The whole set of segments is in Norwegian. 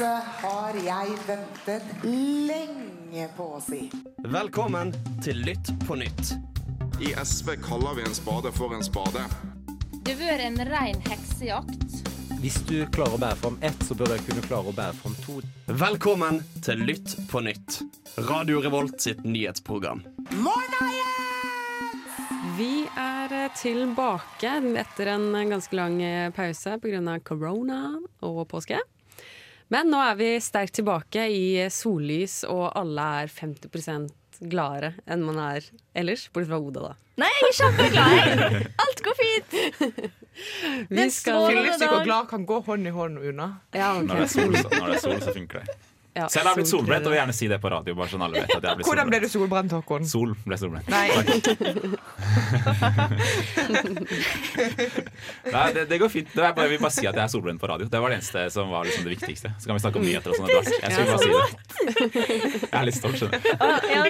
Dette har jeg ventet lenge på å si. Velkommen til Lytt på nytt. I SV kaller vi en spade for en spade. Det har vært en rein heksejakt. Hvis du klarer å bære fram ett, så bør jeg kunne klare å bære fram to. Velkommen til Lytt på nytt. Radio Revolt sitt nyhetsprogram. Vi er tilbake etter en ganske lang eh, pause pga. korona og påske. Men nå er vi sterkt tilbake i sollys, og alle er 50% gladere enn man er ellers. Bortsett fra Oda, da. Nei, jeg er kjempeglad. Alt går fint. Vi skal Fyllesyk og glad kan gå hånd i hånd unna. ja, okay. Når det, er sol, så, når det er sol, så funker det. Ja, Selv har jeg blitt sol- solbrent, og vil gjerne si det på radio. Bare sånn alle vet at jeg blitt Hvordan ble du solbrent. solbrent, Håkon? Sol ble solbrent. Nei, Nei, det, det går fint. Det er bare, jeg vil bare si at jeg er solbrent på radio. Det var det eneste som var liksom det viktigste. Så kan vi snakke om nyheter og sånn etter hvert. Jeg skulle bare si det. Jeg er litt stolt, skjønner du.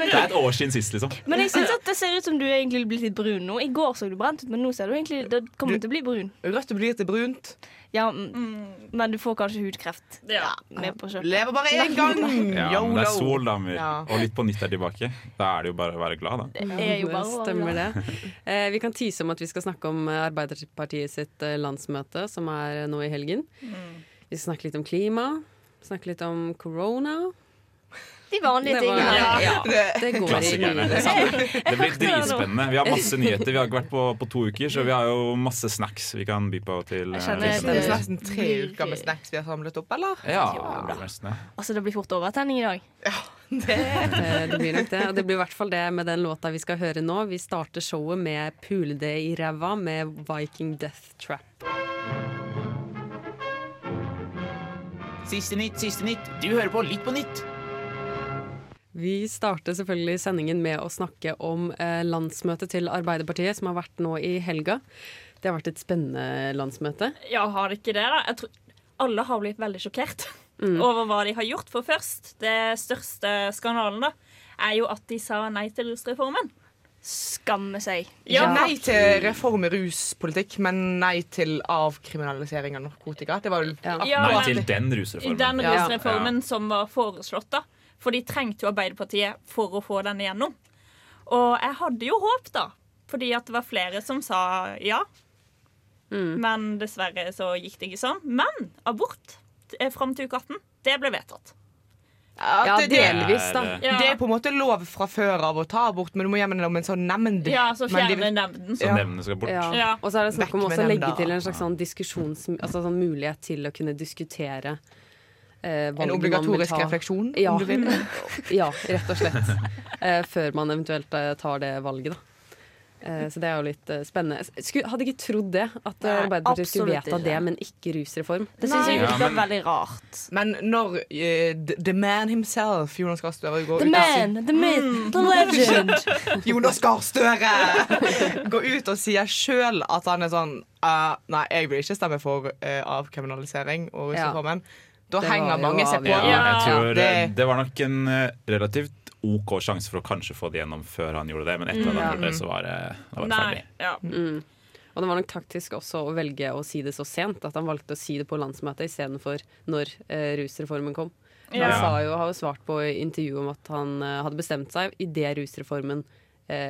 Det er et år siden sist, liksom. men jeg syns det ser ut som du er egentlig blitt litt brun nå. I går så du brent ut, men nå ser du egentlig det kommer til å bli brun. rødt blir til brunt. Ja, mm, Men du får kanskje hudkreft. Ja, med på kjøpet. Lever bare én gang! Ja, men det er sol, damer. Ja. Og Litt på nytt er tilbake. Da er det jo bare å være glad, da. Det er jo bare å Stemmer det. Eh, vi kan tyse om at vi skal snakke om eh, Arbeiderpartiet sitt eh, landsmøte, som er eh, nå i helgen. Vi skal snakke litt om klima. Snakke litt om corona. De vanlige tingene. ja, det går i Klassikerne. det. Det blir dritspennende. Vi har masse nyheter. Vi har ikke vært på, på to uker, så vi har jo masse snacks vi kan by på til. Jeg eh, kjenner Det er det- nesten tre uker med snacks vi har samlet opp, eller? Ja, det blir nesten det. Altså, det blir fort overtenning i dag. Eh, Det blir nok det. Og det blir i hvert fall det med den låta vi skal høre nå. Vi starter showet med 'Pule det i ræva' med Viking Death Trap. Siste nytt, siste nytt. Du hører på Litt på nytt. Vi starter selvfølgelig sendingen med å snakke om eh, landsmøtet til Arbeiderpartiet, som har vært nå i helga. Det har vært et spennende landsmøte. Ja, har det ikke det, da? Jeg tror alle har blitt veldig sjokkert Mm. over hva de har gjort. For først, det største skandalen, da, er jo at de sa nei til rusreformen. Skamme seg. Ja. nei til reform i ruspolitikk, men nei til avkriminalisering av narkotika. Det var vel Ja. Ja, Nei men- til den rusreformen. Den Ja. rusreformen som var foreslått, da. For de trengte jo Arbeiderpartiet for å få den igjennom. Og jeg hadde jo håp, da. Fordi at det var flere som sa ja. Mm. Men dessverre så gikk det ikke sånn. Men abort eh, fram til uke 18, det ble vedtatt. Ja, det, det, delvis, da. Ja. det er på en måte lov fra før av å ta abort, men du må gjennom en sånn nemnd. Ja, så fjerne de- nemnden. Så Ja. nemnden skal bort. Ja. Ja. Og så er det snakk om også å legge til en slags sånn diskusjons... Altså sånn mulighet til å kunne diskutere eh, En man vil obligatorisk refleksjon, Ja. om du vil. Ja, rett og slett. Eh, før man eventuelt eh, tar det valget, da. Eh, så det er jo litt eh, spennende. Skulle, hadde ikke trodd det, at eh, Nei, Arbeiderpartiet skulle vedta det, men ikke rusreform. Det syns jeg Ja, virker men- veldig rart. Men når uh, the, the man himself, Jonas Gahr Støre, går The ut og sier man, the myth, the legend. Jonas Gahr Støre går ut og sier sjøl at han er sånn uh, Nei, jeg vil ikke stemme for uh, avkriminalisering og Ja. Da Det var henger mange seg på. Ja, jeg Ja. tror Det- det var nok en eh, relativt OK sjanse for å kanskje få det gjennom før han gjorde det, men etter at han gjorde det, så var det, var det Nei. ferdig. Ja. Mm. Og det var nok taktisk også å velge å si det så sent, at han valgte å si det på landsmøtet istedenfor når eh, rusreformen kom. Ja. Han sa jo, har jo svart på i intervju om at han eh, hadde bestemt seg idet rusreformen eh,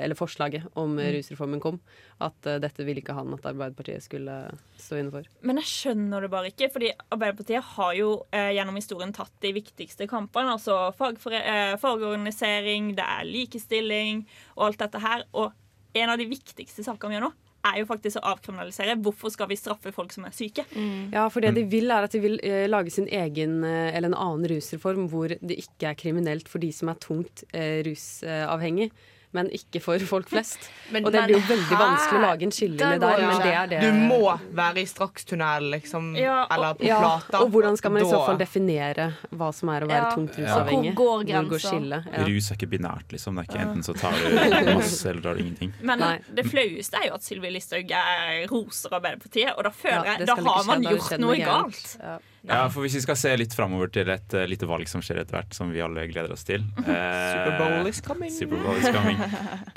eller forslaget om eh, rusreformen kom, at eh, dette ville ikke han at Arbeiderpartiet skulle stå inne for. Men jeg skjønner det bare ikke, fordi Arbeiderpartiet har jo eh, gjennom historien tatt de viktigste kampene. Altså eh, fagorganisering, det er likestilling og alt dette her. Og en av de viktigste sakene vi gjør nå, er jo faktisk å avkriminalisere. Hvorfor skal vi straffe folk som er syke? Ja, for det de vil er at de vil eh, lage sin egen eh, eller en annen rusreform hvor det ikke er kriminelt for de som er tungt eh, rusavhengig. Men ikke for folk flest. Men- og det blir jo veldig her- vanskelig å lage en skillelinje Der men det er det Du må være i strakstunnel, liksom. Ja, og- eller på ja, plata. Og hvordan skal man i så fall definere hva som er å være Ja. tungt Ja. rusavhengig? Hvor går går grensa? Ja. Rus er ikke binært, liksom. Det er ikke enten så tar du masse eller tar du ingenting. Men Nei. det flaueste er jo at Sylvi Listhaug er roser Arbeiderpartiet, og da føler Ja, jeg da har man da gjort noe galt. galt. Ja, for Hvis vi skal se litt framover til et uh, lite valg som skjer etter hvert, som vi alle gleder oss til uh, Superbowl is coming. Superbowl is coming.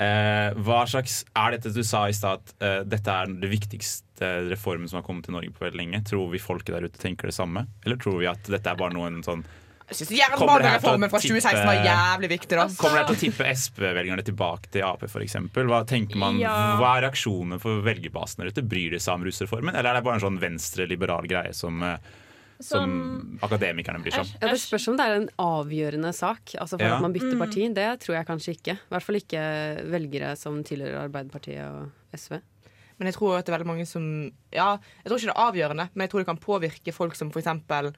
Uh, hva slags Er dette du sa i stad, at eh, dette er det viktigste reformen som har kommet til Norge på veldig lenge. Tror vi folket der ute tenker det samme? Eller tror vi at dette er bare noen sånn Jeg synes Kommer det her til å jernbanereformen fra tippe- 2016 var jævlig viktig, da. Kommer det til å tippe SP-velgerne tilbake til Ap, f.eks.? Hva tenker man, Ja. hva er reaksjonene for velgerbasen der ute? Bryr de seg om rusreformen, eller er det bare en sånn venstre-liberal greie som, som akademikerne bryr seg om? Ja, det spørs om det er en avgjørende sak altså for Ja. at man bytter Mm. parti. Det tror jeg kanskje ikke. I hvert fall ikke velgere som tilhører Arbeiderpartiet og SV. Men jeg tror at det er veldig mange som Ja, jeg tror ikke det er avgjørende, men jeg tror det kan påvirke folk som f.eks.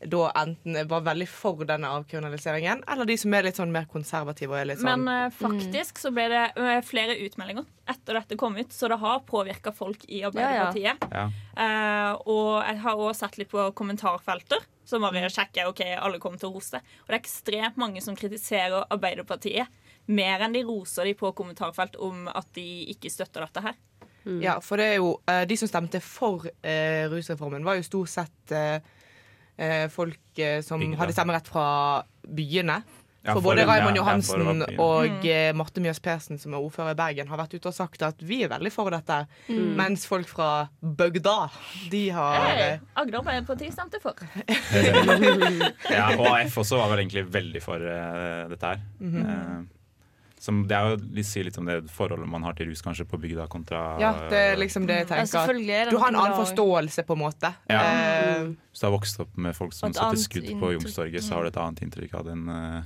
da enten var veldig for denne avkriminaliseringen, eller de som er litt sånn mer konservative og er litt sånn Men uh, faktisk så ble det eh, flere utmeldinger etter dette kom ut, så det har påvirka folk i Arbeiderpartiet. Ja. Eh, og jeg har også sett litt på kommentarfelter, så bare sjekker ok, alle kommer til å rose. Og det er ekstremt mange som kritiserer Arbeiderpartiet mer enn de roser de på kommentarfelt om at de ikke støtter dette her. Ja, for det er jo eh, De som stemte for eh, rusreformen, var jo stort sett folk eh, som Bygda. hadde stemmerett fra byene. Ja, for for både Raymond Johansen ja, og Mm. eh, Marte Mjøs Persen, som er ordfører i Bergen, har vært ute og sagt at vi er veldig for dette. Mm. Mens folk fra bygda, de har Hey, eh, Agder stemte for. Ja, og AF også var vel egentlig veldig for uh, dette her. Mhm. Eh, som, det er jo litt, sier litt om det forholdet man har til rus kanskje på bygda kontra Ja, det er liksom det jeg tenker. selvfølgelig er det du har en annen forståelse, på en måte. Ja. Eh, Hvis du har vokst opp med folk som satte skudd på. Youngstorget, så har du et annet inntrykk av den uh,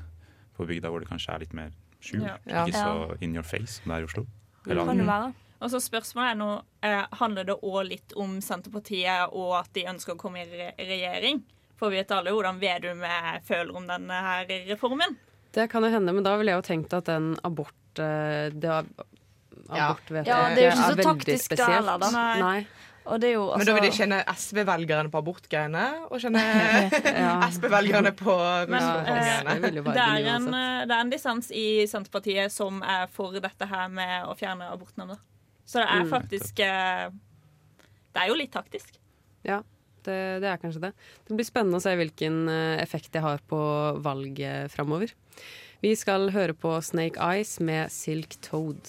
på bygda, hvor det kanskje er litt mer skjult. Ja. Ja. Ikke så in your face som det er i Oslo. Eller Kan det være. Og så spørsmålet er nå eh, Handler det òg litt om Senterpartiet og at de ønsker å komme i re regjering? For vi vet alle hvordan Vedum eh, føler om denne her reformen. Det kan jo hende, men da ville jeg jo tenkt at den abort eh, det var, Ja. Abortvedtaket Ja, det er jo ikke så taktisk da spesielt. heller, da. Nei. Nei. Og det er jo Men da vil de altså kjenne SV-velgerne på abortgreiene, og kjenne Ja. SV-velgerne på rusreformgreiene. det jo det er, det eh, det er en dissens i Senterpartiet som er for dette her med å fjerne abortnemnda. Så det er Mm. faktisk mm. Det er jo litt taktisk. Ja, det, det er kanskje det. Det blir spennende å se hvilken eh, effekt det har på valget framover. Vi skal høre på Snake Eyes med Silk Toad.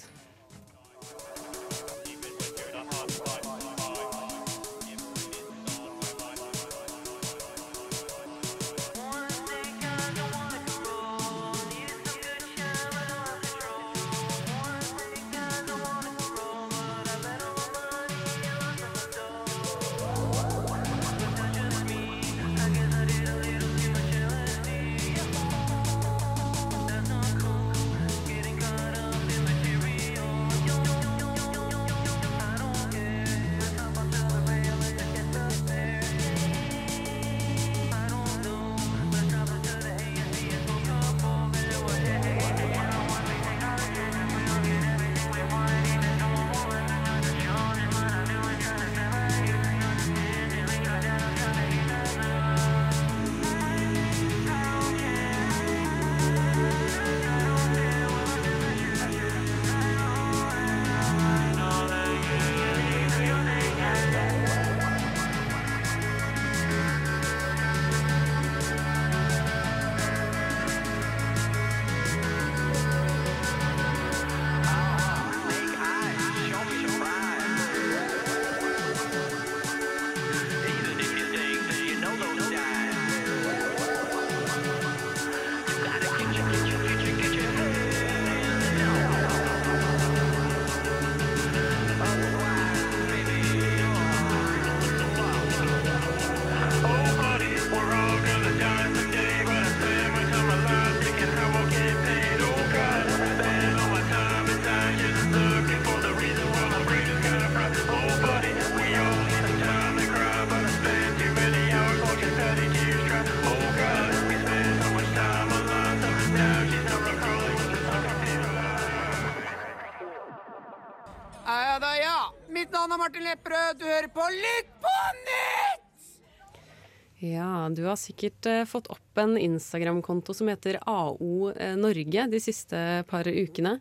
Du har sikkert eh, fått opp en Instagram-konto som heter AO eh, Norge de siste par ukene.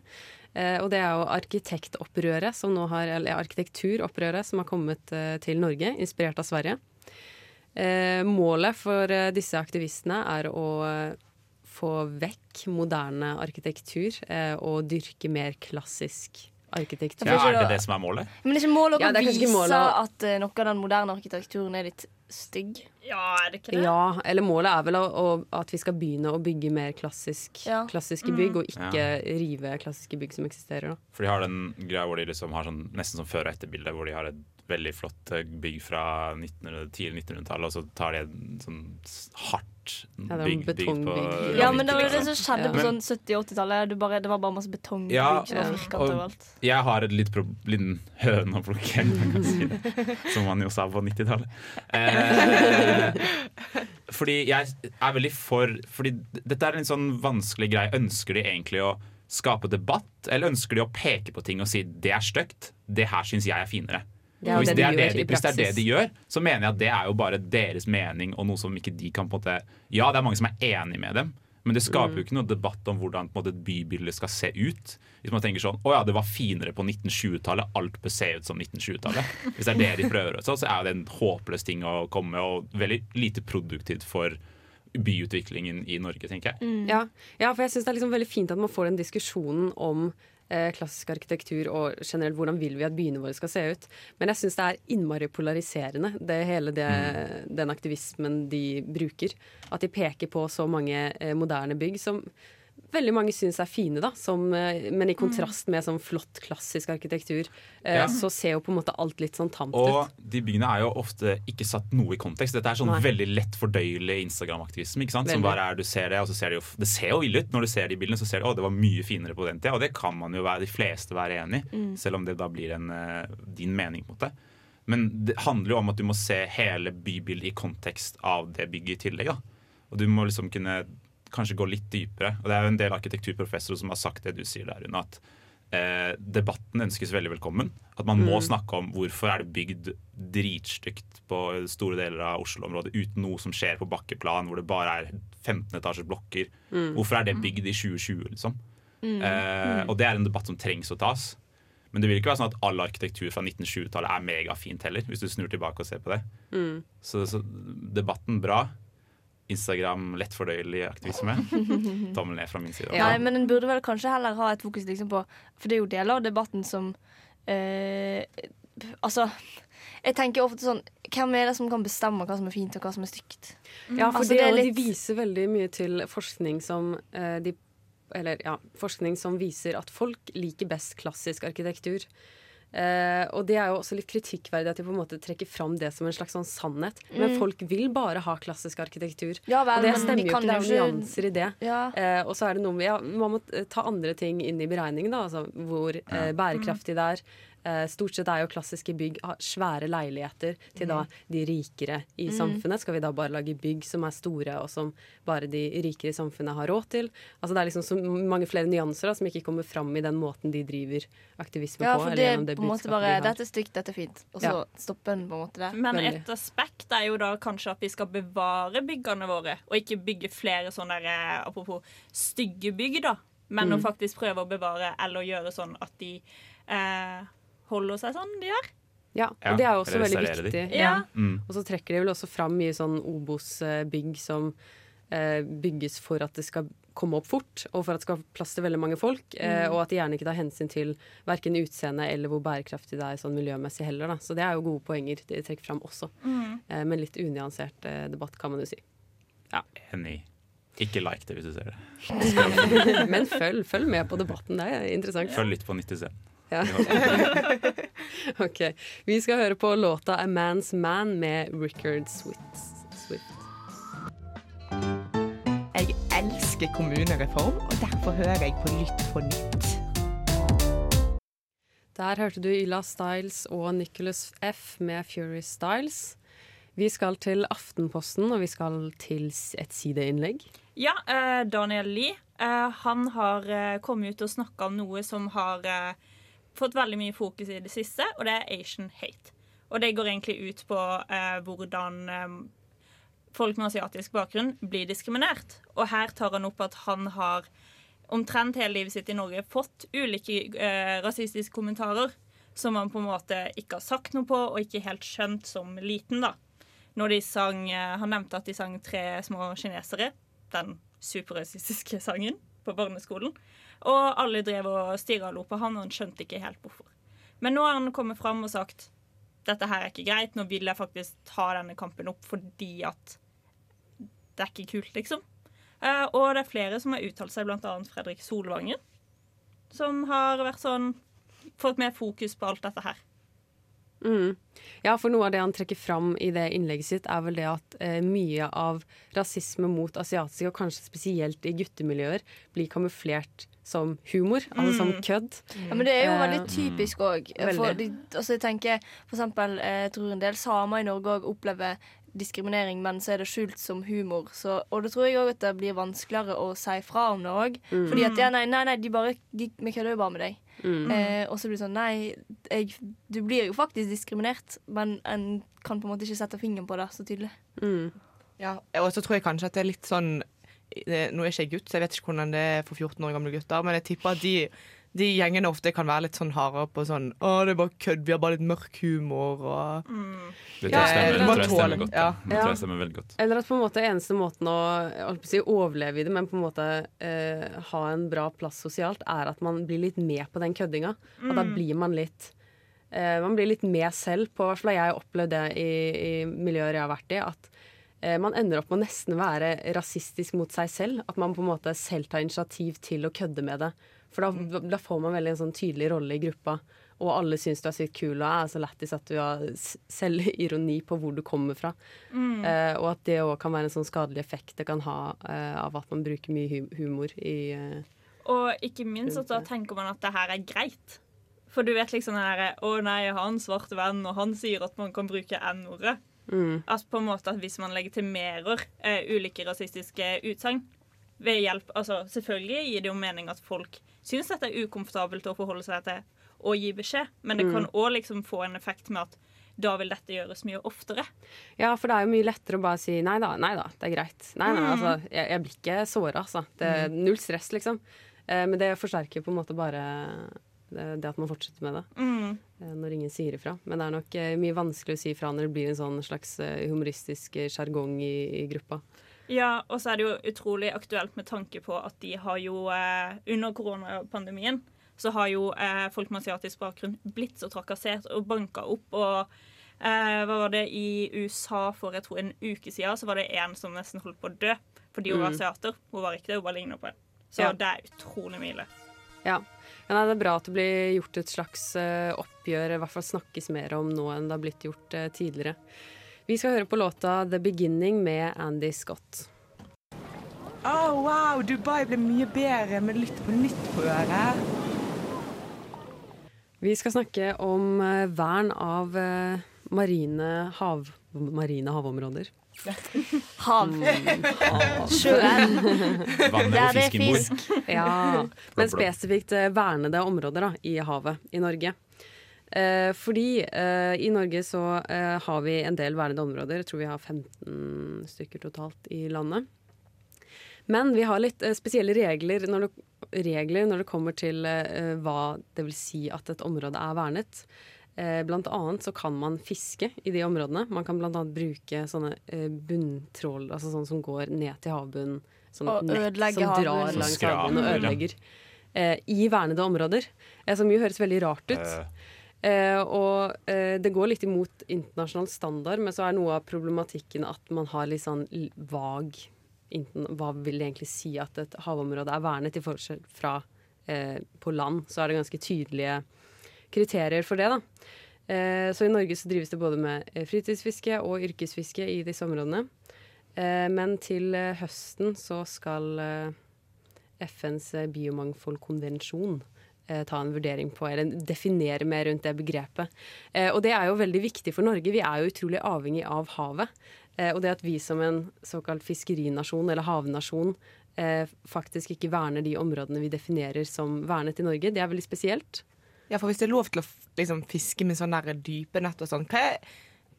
Eh, og det er jo arkitektopprøret som nå har, eller arkitekturopprøret som har kommet til Norge, inspirert av Sverige. Eh, målet for disse aktivistene er å få vekk moderne arkitektur og dyrke mer klassisk arkitektur. Ja, er det det som er målet? Men det er ikke målet å Ja, vise målet at noe av den moderne arkitekturen er litt stygg? Ja, er det ikke det? Ja, eller målet er vel å, å, at vi skal begynne å bygge mer klassisk, Ja. klassiske Mm. bygg, og ikke Ja. rive klassiske bygg som eksisterer. Da. For de har den greia hvor de liksom har sånn, nesten som før- og etterbilde, hvor de har et veldig flott eh, bygg fra 1900, tidlig 1900-tallet, og så tar de et sånn hardt Ja, det er bygg, bygg på. Ja, men det var det liksom. som skjedde Ja. på sånn 70-80-tallet. Det, var bare masse betongbygg Ja, ja. Og- alt. Jeg har et litt liten høne å plukke, si. Som man jo sa på 90-tallet. Eh, fordi jeg er veldig for Fordi dette er en litt sånn vanskelig greie. Ønsker de egentlig å skape debatt, eller ønsker de å peke på ting og si det er stygt, det her syns jeg er finere? Det hvis, det de det gjør de, hvis det er det de gjør, så mener jeg at det er jo bare deres mening, og noe som ikke de kan på en måte Ja, det er mange som er enig med dem, men det skaper Mm. jo ikke noe debatt om hvordan på en måte, et bybilde skal se ut. Hvis man tenker sånn Å ja, det var finere på 1920-tallet, alt bør se ut som 1920-tallet. Hvis det er det de prøver, så, så er det en håpløs ting å komme med, og veldig lite produktivt for byutviklingen i Norge, tenker jeg. Ja, ja, for jeg syns det er liksom veldig fint at man får den diskusjonen om klassisk arkitektur og generelt hvordan vil vi at byene våre skal se ut. Men jeg syns det er innmari polariserende, det hele det, den aktivismen de bruker. At de peker på så mange eh, moderne bygg som veldig mange syns er fine, da. Som, eh, men i kontrast med sånn flott, klassisk arkitektur, eh, Ja. så ser jo på en måte alt litt sånn tamt Og ut. de byggene er jo ofte ikke satt noe i kontekst. Dette er sånn Nei. veldig lett fordøyelig Instagram-aktivisme. ikke sant? Som bare er, du ser Det og så ser det jo Det ser jo ille ut når du ser de bildene. Så ser du å, det var mye finere på den tida. Og det kan man jo være, de fleste være enig i, Mm. selv om det da blir en, eh, din mening. på en måte. Men det handler jo om at du må se hele bybildet i kontekst av det bygget i tillegg. da. Og du må liksom kunne kanskje gå litt dypere. Og det er jo en del arkitekturprofessorer som har sagt det du sier der, Rune. At eh, debatten ønskes veldig velkommen. At man må Mm. snakke om hvorfor er det bygd dritstygt på store deler av Oslo-området uten noe som skjer på bakkeplan, hvor det bare er 15 etasjers blokker. Mm. Hvorfor er det bygd i 2020, liksom? Mm. Eh, og det er en debatt som trengs å tas. Men det vil ikke være sånn at all arkitektur fra 1920-tallet er megafint heller, hvis du snur tilbake og ser på det. Mm. Så, så debatten bra. Instagram lett fordøyelig aktivisme. Tommel ned fra min side. Nei, men en burde vel kanskje heller ha et fokus liksom på For det er jo deler av debatten som eh, Altså, jeg tenker ofte sånn Hvem er det som kan bestemme hva som er fint, og hva som er stygt? Ja, for Altså, det, det er litt- de viser veldig mye til forskning som eh, de Eller ja, forskning som viser at folk liker best klassisk arkitektur. Eh, og det er jo også litt kritikkverdig at de på en måte trekker fram det som en slags sånn sannhet. Men Mm. folk vil bare ha klassisk arkitektur. Ja vel, og det stemmer jo ikke. Det er nyanser i det. Ja. Eh, og så er det noe med ja, Man må ta andre ting inn i beregningen, da. Altså hvor eh, bærekraftig det er. Eh, stort sett er jo klassiske bygg svære leiligheter til da de rikere i Mm. samfunnet. Skal vi da bare lage bygg som er store, og som bare de rikere i samfunnet har råd til? Altså Det er liksom så mange flere nyanser da, som ikke kommer fram i den måten de driver aktivisme Ja, på. for eller det det på en måte bare de. Dette er stygt, dette er fint. Og så Ja. stopper en på en måte det. Men et aspekt er jo da kanskje at vi skal bevare byggene våre, og ikke bygge flere sånne der, eh, apropos stygge bygg, da. Men Mm. å faktisk prøve å bevare eller gjøre sånn at de eh, holder seg sånn de gjør. Ja, og det er jo også veldig viktig. Ja. Mm. Og så trekker de vel også fram mye sånn Obos-bygg som eh, bygges for at det skal komme opp fort, og for at det skal ha plass til veldig mange folk. Eh, Mm. og at de gjerne ikke tar hensyn til verken utseende eller hvor bærekraftig det er sånn miljømessig heller. Da. Så det er jo gode poenger de trekker fram også. Mm. Eh, men litt unyansert eh, debatt, kan man jo si. Ja. Enig. Ikke like det hvis du ser det. men følg, følg med på debatten, det er interessant. Følg litt på 90 Ja. ok. Vi skal høre på låta 'A Man's Man' med Rickard Swift. Jeg elsker kommunereform, og derfor hører jeg på Lytt på nytt. Der hørte du Yla Styles og Nicholas F. med Fury Styles. Vi skal til Aftenposten, og vi skal til et sideinnlegg. Ja, eh, Daniel Lie eh, han har eh, kommet ut og snakka om noe som har fått veldig mye fokus i det siste, og det er Asian hate. Og det går egentlig ut på eh, hvordan eh, folk med asiatisk bakgrunn blir diskriminert. Og her tar han opp at han har omtrent hele livet sitt i Norge fått ulike eh, rasistiske kommentarer som han på en måte ikke har sagt noe på, og ikke helt skjønt som liten, da. Når de sang eh, Han nevnte at de sang 'Tre små kinesere', den superrasistiske sangen, på barneskolen. Og alle drev og stirra og lo på han, og han skjønte ikke helt hvorfor. Men nå har han kommet fram og sagt dette her er ikke greit, nå vil jeg faktisk ta denne kampen opp fordi at det er ikke kult, liksom. Eh, og det er flere som har uttalt seg, annet Fredrik Solvangen, som har vært sånn fått mer fokus på alt dette her. Mm. Ja, for noe av det han trekker fram i det innlegget sitt, er vel det at eh, mye av rasisme mot asiatiske, og kanskje spesielt i guttemiljøer, blir kamuflert som humor, altså som Mm. kødd. Ja, men det er jo Eh, veldig typisk òg. Veldig. Altså, jeg tenker for eksempel, eh, jeg tror en del samer i Norge òg opplever diskriminering, men så er det skjult som humor. Så, og da tror jeg òg at det blir vanskeligere å si fra om det òg. Mm. Fordi at ja, nei, nei, nei, de bare de, Vi kødder jo bare med deg. Mm. Eh, og så blir det sånn Nei, jeg, du blir jo faktisk diskriminert, men en kan på en måte ikke sette fingeren på det så tydelig. Mm. Ja, og så tror jeg kanskje at det er litt sånn Nå er ikke jeg gutt, så jeg vet ikke hvordan det er for 14 år gamle gutter, men jeg tipper at de, de gjengene ofte kan være litt sånn hardere på sånn Å, det er bare kødd, vi har bare litt mørk humor og Det tror jeg stemmer, det tror jeg stemmer godt. Ja. Ja. Det tror jeg stemmer veldig godt. Eller at på en måte eneste måten å si, overleve i det, men på en måte eh, ha en bra plass sosialt, er at man blir litt med på den køddinga. Og da Mm. blir man litt eh, Man blir litt med selv på I hvert fall har jeg opplevd det i, i miljøer jeg har vært i. At man ender opp med å nesten være rasistisk mot seg selv. At man på en måte selv tar initiativ til å kødde med det. For da, da får man veldig en sånn tydelig rolle i gruppa. Og alle syns du er sykt kul og er så lættis at du har selv selvironi på hvor du kommer fra. Mm. Eh, og at det òg kan være en sånn skadelig effekt det kan ha eh, av at man bruker mye humor i eh, Og ikke minst at da tenker man at det her er greit. For du vet liksom den derre Å nei, jeg har en svart venn, og han sier at man kan bruke N-ordet. Mm. At på en måte at hvis man legitimerer eh, ulike rasistiske utsagn ved hjelp Altså selvfølgelig gir det jo mening at folk syns dette er ukomfortabelt å forholde seg til og gi beskjed, men det Mm. kan òg liksom få en effekt med at da vil dette gjøres mye oftere. Ja, for det er jo mye lettere å bare si nei da, nei da, det er greit. Nei, nei, Mm. altså, jeg, jeg blir ikke såra, altså. Det er null stress, liksom. Eh, men det forsterker på en måte bare det, det at man fortsetter med det. Mm. Når ingen sier ifra. Men det er nok eh, mye vanskelig å si ifra når det blir en sånn slags eh, humoristisk eh, sjargong i, i gruppa. Ja, og så er det jo utrolig aktuelt med tanke på at de har jo Under koronapandemien så har jo folk med asiatisk bakgrunn blitt så trakassert og banka opp. Og eh, hva var det i USA for jeg tror en uke siden, så var det en som nesten holdt på å dø fordi hun var Mm. asiater. Hun var ikke det, hun bare ligna på en. Så Ja. det er utrolig mye. Ja. ja nei, det er bra at det blir gjort et slags eh, oppgjør, i hvert fall snakkes mer om nå enn det har blitt gjort eh, tidligere. Vi skal høre på låta 'The Beginning' med Andy Scott. Å, wow, Dubai ble mye bedre med Lytt på nytt på øret. Vi skal snakke om eh, vern av marine, hav, marine havområder. Hav. Sjøen. Der det er fisk. Ja, men spesifikt eh, vernede områder da, i havet i Norge. Eh, fordi eh, i Norge så eh, har vi en del vernede områder. Jeg tror vi har 15 stykker totalt i landet. Men vi har litt eh, spesielle regler når, det, regler når det kommer til eh, hva det vil si at et område er vernet. Eh, blant annet så kan man fiske i de områdene. Man kan annet bruke sånne eh, bunntrål, altså sånne som går ned til havbunnen. Sånne Og nett ødelegge som drar havbunnen. langs havbunnen og ødelegger. Eh, I vernede områder. Eh, som jo høres veldig rart ut. Eh, og eh, det går litt imot internasjonal standard, men så er noe av problematikken at man har litt sånn vag Hva vil det egentlig si at et havområde er vernet, i forskjell fra eh, på land? Så er det ganske tydelige kriterier for det, da. Eh, så i Norge så drives det både med eh, fritidsfiske og yrkesfiske i disse områdene. Eh, men til høsten så skal FNs biomangfoldkonvensjon ta en vurdering på, eller definere mer rundt det begrepet. Og det er jo veldig viktig for Norge. Vi er jo utrolig avhengig av havet. Og det at vi som en såkalt fiskerinasjon eller havnasjon faktisk ikke verner de områdene vi definerer som vernet i Norge, det er veldig spesielt. Ja, for hvis det er lov til å liksom, fiske med sånn dype nett og sånn, hva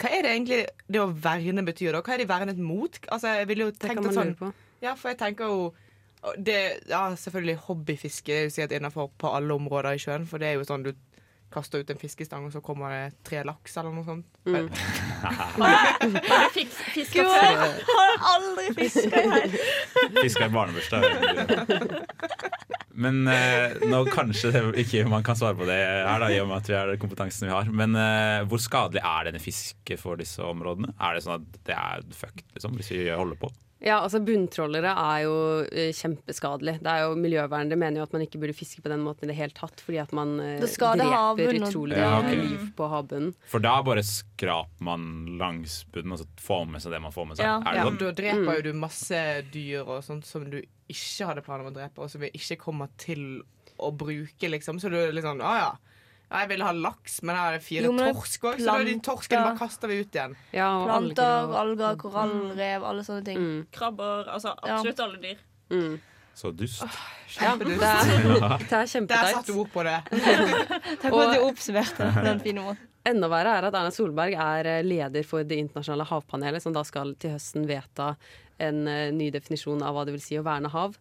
hva er det egentlig det å verne betyr da? Hva er de vernet mot? Altså, jeg ville jo Det tenkt at sånn. Ja, for jeg tenker jo det, Ja, selvfølgelig hobbyfiske er jo sikkert innenfor på alle områder i sjøen, for det er jo sånn du kaster ut en fiskestang, og så kommer det tre laks eller noe sånt. Mm. Har du fisk, fiska før? har aldri fiska her. Fiska i barnebursdag. Men eh, nå kanskje det ikke man kan svare på det her, da, i og med at vi har den kompetansen vi har. Men eh, hvor skadelig er denne fisket for disse områdene? Er det sånn at det er fucked, liksom, hvis vi holder på? Ja, altså Bunntrålere er jo eh, kjempeskadelig. Det er jo Miljøvernere mener jo at man ikke burde fiske på den måten i det hele tatt, fordi at man eh, dreper havbunnen utrolig Ja, okay. ok. liv på havbunnen. For da bare skraper man langs bunnen og så får med seg det man får med seg. Ja. Er det Og sånn? da dreper Mm. jo du masse dyr og sånt som du ikke hadde planer om å drepe, og som vi ikke kommer til å bruke, liksom. Så du er litt sånn Å ja. Ja, Jeg ville ha laks, men her er det fire Jo, torsk òg, så de torskene bare kaster vi ut igjen. Ja, og Planter, alger korallrev, alle sånne ting. Mm, Krabber, altså absolutt alle dyr. mm. Så dust. Ja, det Kjempedust. er, det er Der kjempeteit. satte du ord på det. Tenk at du oppsummerte den fine måten. Enda verre er at Erna Solberg er eh, leder for Det internasjonale havpanelet, som da skal til høsten vedta en eh, ny definisjon av hva det vil si å verne hav.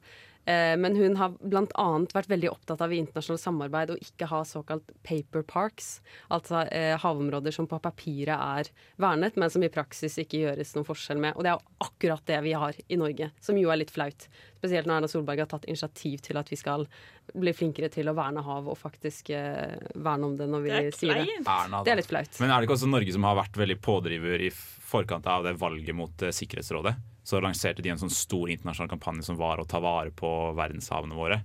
Eh, Men hun har bl.a. vært veldig opptatt av i internasjonalt samarbeid å ikke ha såkalt paper parks. Altså eh, havområder som på papiret er vernet, men som i praksis ikke gjøres noen forskjell med. Og det er jo akkurat det vi har i Norge, som jo er litt flaut. Spesielt når Erna Solberg har tatt initiativ til at vi skal bli flinkere til å verne hav og faktisk verne om det når vi Det er sier det. Erna, Det er litt flaut. Men er det ikke også Norge som har vært veldig pådriver i forkant av det valget mot Sikkerhetsrådet? Så lanserte de en sånn stor internasjonal kampanje som var å ta vare på verdenshavene våre.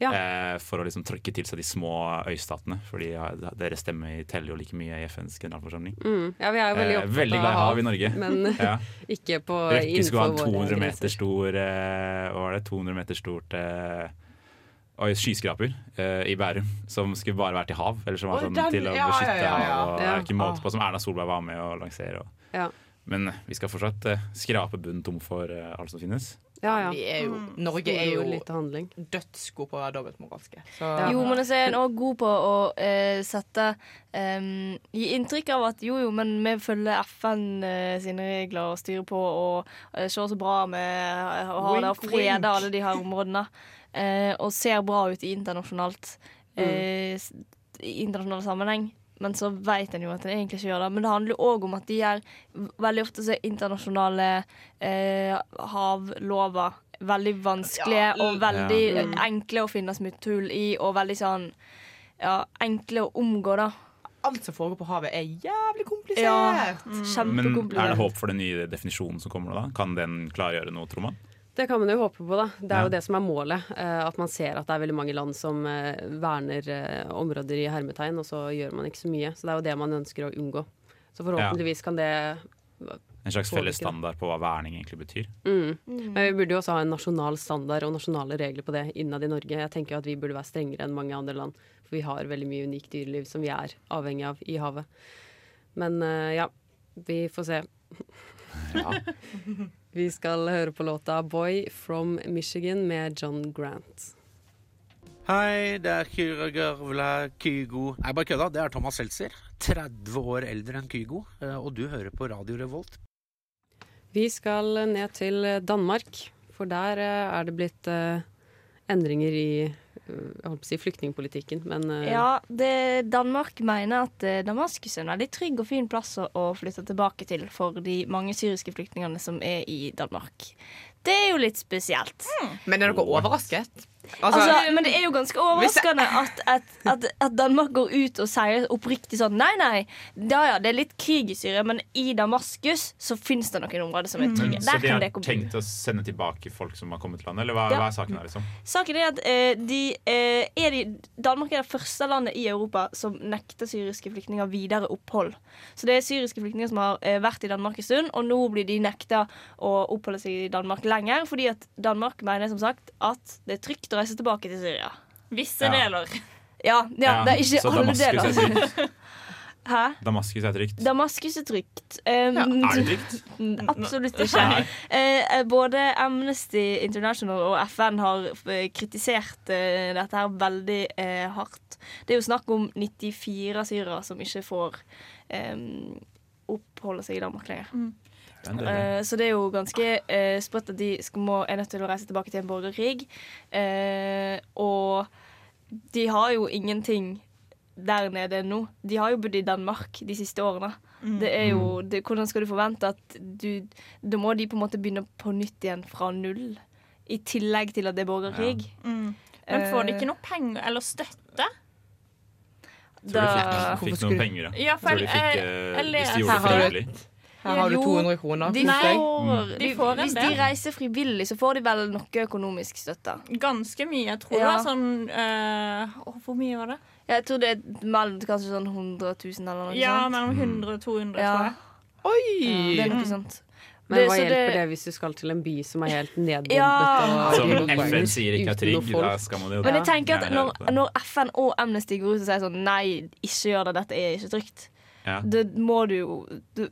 Ja. Eh, for å liksom trykke til seg de små øystatene. Ja, deres stemme teller jo like mye i FNs generalforsamling. Mm. Ja, vi er jo veldig Eh, opptatt veldig glad i hav i Norge. Men Ja. ikke på Røkke skulle ha en 200 meter stor eh, Hva var det? 200 meter stort eh, Oi, skyskraper eh, i Bærum som skulle bare være til hav. Eller som var sånn den- til å ja, ja, beskytte ja, ja. hav. Og er ikke måte på Som Erna Solberg var med å lansere. Og. Ja. Men vi skal fortsatt eh, skrape bunnen tom for eh, alt som finnes. Ja, ja. Vi er jo, Mm. Norge er jo lite dødsgod på å være dobbeltmoralske. Så Ja. Jo, men så er en òg god på å eh, sette um, Gi inntrykk av at jo, jo, men vi følger FN eh, sine regler og styrer på og uh, ser så bra vi eh, har det og freder alle de her områdene. eh, og ser bra ut internasjonalt eh, s- i internasjonal sammenheng. Men så vet en jo at en egentlig ikke gjør det. Men det handler jo òg om at de er veldig ofte så er internasjonale eh, havlover veldig vanskelige Ja, og veldig Ja. mm. enkle å finne smutthull i, og veldig sånn ja, enkle å omgå, da. alt som foregår på havet, er jævlig komplisert. Ja, mm. Men er det håp for den nye definisjonen som kommer nå, da? Kan den klargjøre noe, tror man? Det kan man jo håpe på, da. Det er Ja. jo det som er målet. eh, At man ser at det er veldig mange land som eh, verner eh, områder i hermetegn, og så gjør man ikke så mye. Så det er jo det man ønsker å unngå. Så forhåpentligvis kan det En slags felles standard på hva verning egentlig betyr? mm. Men vi burde jo også ha en nasjonal standard og nasjonale regler på det innad i Norge. Jeg tenker jo at vi burde være strengere enn mange andre land, for vi har veldig mye unikt dyreliv som vi er avhengig av i havet. Men ja, vi får se. Ja. Vi skal høre på låta 'Boy from Michigan' med John Grant. Hei, det er Kyra Gørvla Kygo Nei, bare kødda. Det er Thomas Seltzer. 30 år eldre enn Kygo. eh, Og du hører på Radio Revolt. Vi skal ned til Danmark, for der eh, er det blitt eh, endringer i jeg holdt på å si flyktningpolitikken, men eh, Ja, det, Danmark mener at eh, Damaskus er en veldig trygg og fin plass å, flytte tilbake til for de mange syriske flyktningene som er i Danmark. Det er jo litt spesielt. Men er dere overrasket? Altså, Altså, men det er jo ganske overraskende at, at, at, at Danmark går ut og sier oppriktig sånn Nei, nei, da ja, det er litt krig i Syria, men i Damaskus så fins det noen områder som er trygge. Så Der de har tenkt å sende tilbake folk som har kommet til landet, eller hva, Ja. hva er saken her, liksom? Saken er at eh, de, eh, er de, Danmark er det første landet i Europa som nekter syriske flyktninger videre opphold. Så det er syriske flyktninger som har eh, vært i Danmark en stund, og nå blir de nekta å oppholde seg i Danmark lenger, fordi at Danmark mener som sagt at det er trygt å reise tilbake til Syria. Visse Ja. deler. Ja, ja, det er ikke så alle Damaskus er deler. trygt. Hæ? Damaskus er trygt. Damaskus er trygt. Um, Er det trygt? Absolutt ikke. Eh, både Amnesty International og FN har eh, kritisert eh, dette her veldig eh, hardt. Det er jo snakk om 94 syrere som ikke får eh, oppholde seg i Danmark lenger. Eh, så det er jo ganske uh, sprøtt at de skal, må, er nødt til å reise tilbake til en borgerkrig. Uh, og de har jo ingenting der nede nå. De har jo bodd i Danmark de siste årene. Det er jo, det, hvordan skal du forvente at du Da må de på en måte begynne på nytt igjen fra null. I tillegg til at det er borgerkrig. Mm. Men får de ikke noe penger eller støtte? Tror de fikk, fikk noen penger, da. Ja, for Tror de fikk, jeg- eh, jeg hvis de gjorde det Her har du- frivillig. Her har du Jo, 200 kroner. De får, De får en hvis de reiser frivillig, så får de vel noe økonomisk støtte. Ganske mye. Jeg tror Ja. det sånn eh, åh, Hvor mye var det? Jeg tror det er mellom kanskje sånn 100 000 eller noe Ja, sånt. mellom 100 og 200, Ja. tror jeg. Oi! Det er noe sånt. Men hva hjelper det- det hvis du skal til en by som er helt nedbombet? Ja. og Som FN sier ikke er trygg, da skal man jo Men jeg tenker at når, når FN og Amnesty går ut og sier sånn Nei, ikke gjør det, dette er ikke trygt. Ja. Det må du jo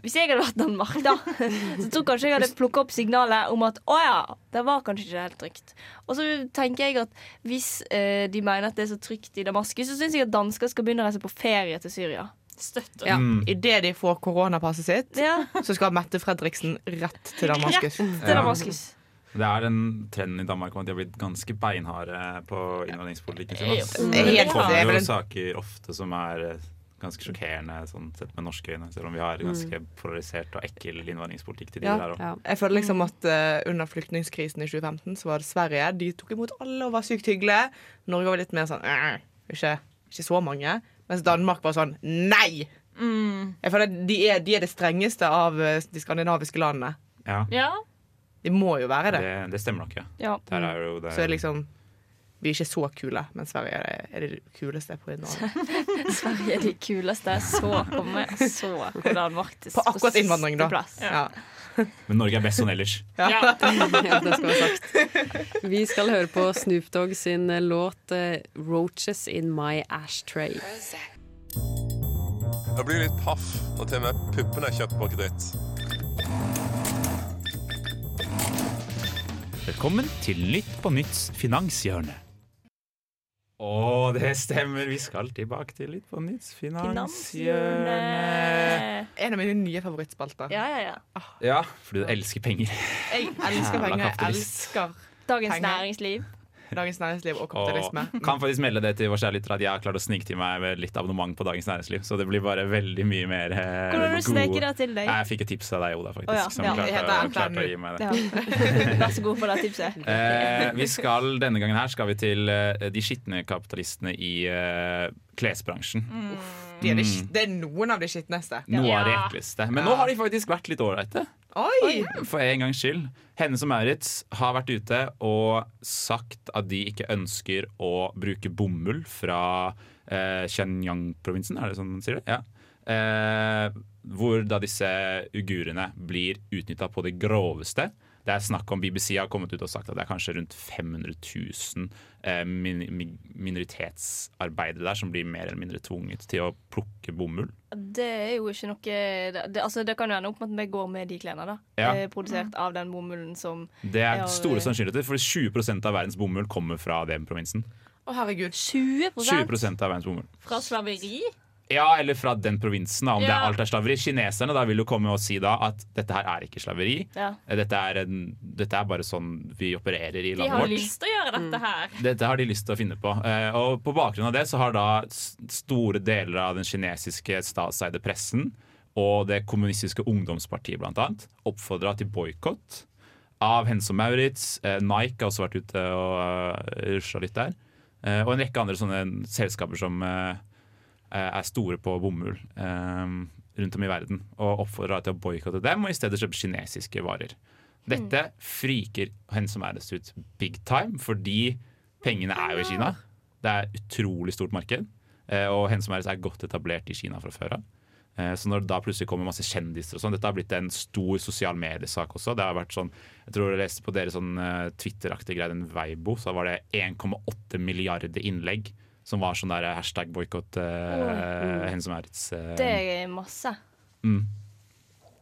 Hvis jeg hadde vært Danmark, da, så tror kanskje jeg hadde plukka opp signalet om at å ja, det var kanskje ikke helt trygt. Og så tenker jeg at hvis eh, de mener at det er så trygt i Damaskus, så syns jeg at dansker skal begynne å reise på ferie til Syria. Støtter. Ja. Mm. Idet de får koronapasset sitt, Ja, så skal Mette Fredriksen rett til Damaskus. Rett til Ja. Damaskus. Det er den trenden i Danmark om at de har blitt ganske beinharde på innvandringspolitikken sin. Mm. Det er kommer er jo saker ofte som er eh, ganske sjokkerende sånn sett med norske øyne, selv om vi har ganske polarisert og ekkel innvandringspolitikk til de Ja. der òg. Ja. Jeg føler liksom at uh, Under flyktningkrisen i 2015 så var det Sverige. De tok imot alle og var sykt hyggelige. Norge var litt mer sånn «Øh, ikke, ikke så mange. Mens Danmark var sånn nei! Jeg føler de er, de er det strengeste av eh, de skandinaviske landene. Ja, Ja. De må jo være det. det, det stemmer nok, ja. Ja. Der er jo det Så er liksom Vi er ikke så kule, men Sverige er, er det kuleste på innvandring. Sverige er de kuleste. Så kommer så på Danmark På akkurat innvandring, da. Ja. Men Norge er best sånn ellers. ja. ja, det skal være sagt. Vi skal høre på Snoop Dogg sin eh, låt eh, 'Roaches In My Ashtray'. Jeg blir litt paff når til og med puppene er kjøpt på kreditt. Velkommen til Nytt på Nytts finanshjørne. Å, det stemmer. Vi skal tilbake til litt på nytt. Finanshjørnet. En av mine nye favorittspalter. Ja, ja, ja. Ja, fordi du elsker penger. Jeg elsker penger. Jeg elsker Dagens Penger. næringsliv. Dagens Næringsliv og Og kapitalisme. kan faktisk melde det til vår kjære lytter at jeg har klart å snike til meg med litt abonnement på Dagens Næringsliv. Så det blir bare veldig mye mer eh, Hvordan har du gode- det til deg? Jeg fikk et tips av deg, Oda, faktisk. Oh, ja, Som ja. klarte, Jeg klarte å gi meg det. Ja. Vær så god for det tipset. Eh, vi skal, Denne gangen her skal vi til eh, de skitne kapitalistene i eh, klesbransjen. De er det, Mm. det er noen av de skitneste. Noe av det ekleste. Men nå har de faktisk vært litt ålreite. Oi! For en gangs skyld. Hennes og Maurits har vært ute og sagt at de ikke ønsker å bruke bomull fra eh, Shenyang-provinsen, er det sånn man sier det? Ja. Eh, hvor da disse ugurene blir utnytta på det groveste. Det er snakk om BBC har kommet ut og sagt at det er kanskje rundt 500 000 eh, min min minoritetsarbeidere der som blir mer eller mindre tvunget til å plukke bomull. Det er jo ikke noe Det, det, altså, det kan jo ende opp med at vi går med de klærne. da Ja. eh, Produsert av den bomullen som Det er store sannsynligheter, for 20% av verdens bomull kommer fra den provinsen. Å, herregud. 20 20% av verdens bomull. Fra slaveri? Ja, eller fra den provinsen, om det Ja. er alt er slaveri. Kineserne da vil jo komme og si da at dette her er ikke slaveri. Ja. Dette er, en, dette er bare sånn vi opererer i landet vårt. De har vårt. lyst til å gjøre dette her. Dette har de lyst til å finne på. Eh, og på bakgrunn av det så har da store deler av den kinesiske statseide pressen og det kommunistiske ungdomspartiet annet oppfordra til boikott av Hense og Maurits. Eh, Nike har også vært ute og uh, rusla litt der. Eh, og en rekke andre sånne selskaper som eh, er store på bomull eh, rundt om i verden. Og oppfordra til å boikotte dem og i stedet kjøpe kinesiske varer. Dette friker Hennes som Maurits ut big time, fordi pengene er jo i Kina. Det er et utrolig stort marked. eh, Og Hennes som Maurits er godt etablert i Kina fra før av. Eh, Så når det da plutselig kommer masse kjendiser og sånn Dette har blitt en stor sosial mediesak også. Det har vært sånn Jeg tror jeg leste på deres sånn eh, Twitter-aktige greie, en Weibo, så var det 1,8 milliarder innlegg som var sånn der hashtag boikott uh, Hennes og Maurits. Uh, Det er masse. mm.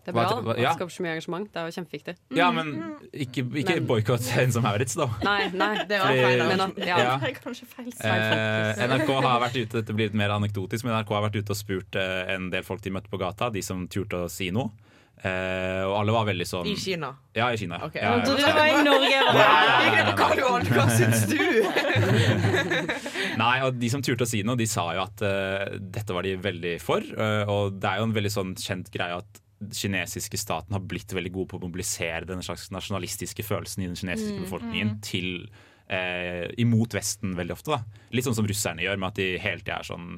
Det er bra Hva- hva- det ja. skaper så mye engasjement. Det er jo kjempeviktig. Ja, men ikke, ikke Men- boikott Hennes og Maurits, da. Nei, nei. Det var feil. Men ja. Ja. Det er kanskje feil Eh, NRK har vært ute Dette blir litt mer anekdotisk, men NRK har vært ute og spurt eh, en del folk de møtte på gata, de som turte å si noe. Eh, og alle var veldig sånn I Kina. Ja, i Kina. Okay. Ja, det var i Norge. Hva syns du? Nei, og De som turte å si noe, de sa jo at uh, dette var de veldig for. Uh, og det er jo en veldig sånn kjent greie at kinesiske staten har blitt veldig god på å mobilisere den slags nasjonalistiske følelsen i den kinesiske Mm, befolkningen til eh, imot Vesten veldig ofte. da Litt sånn som russerne gjør, med at de hele tida er sånn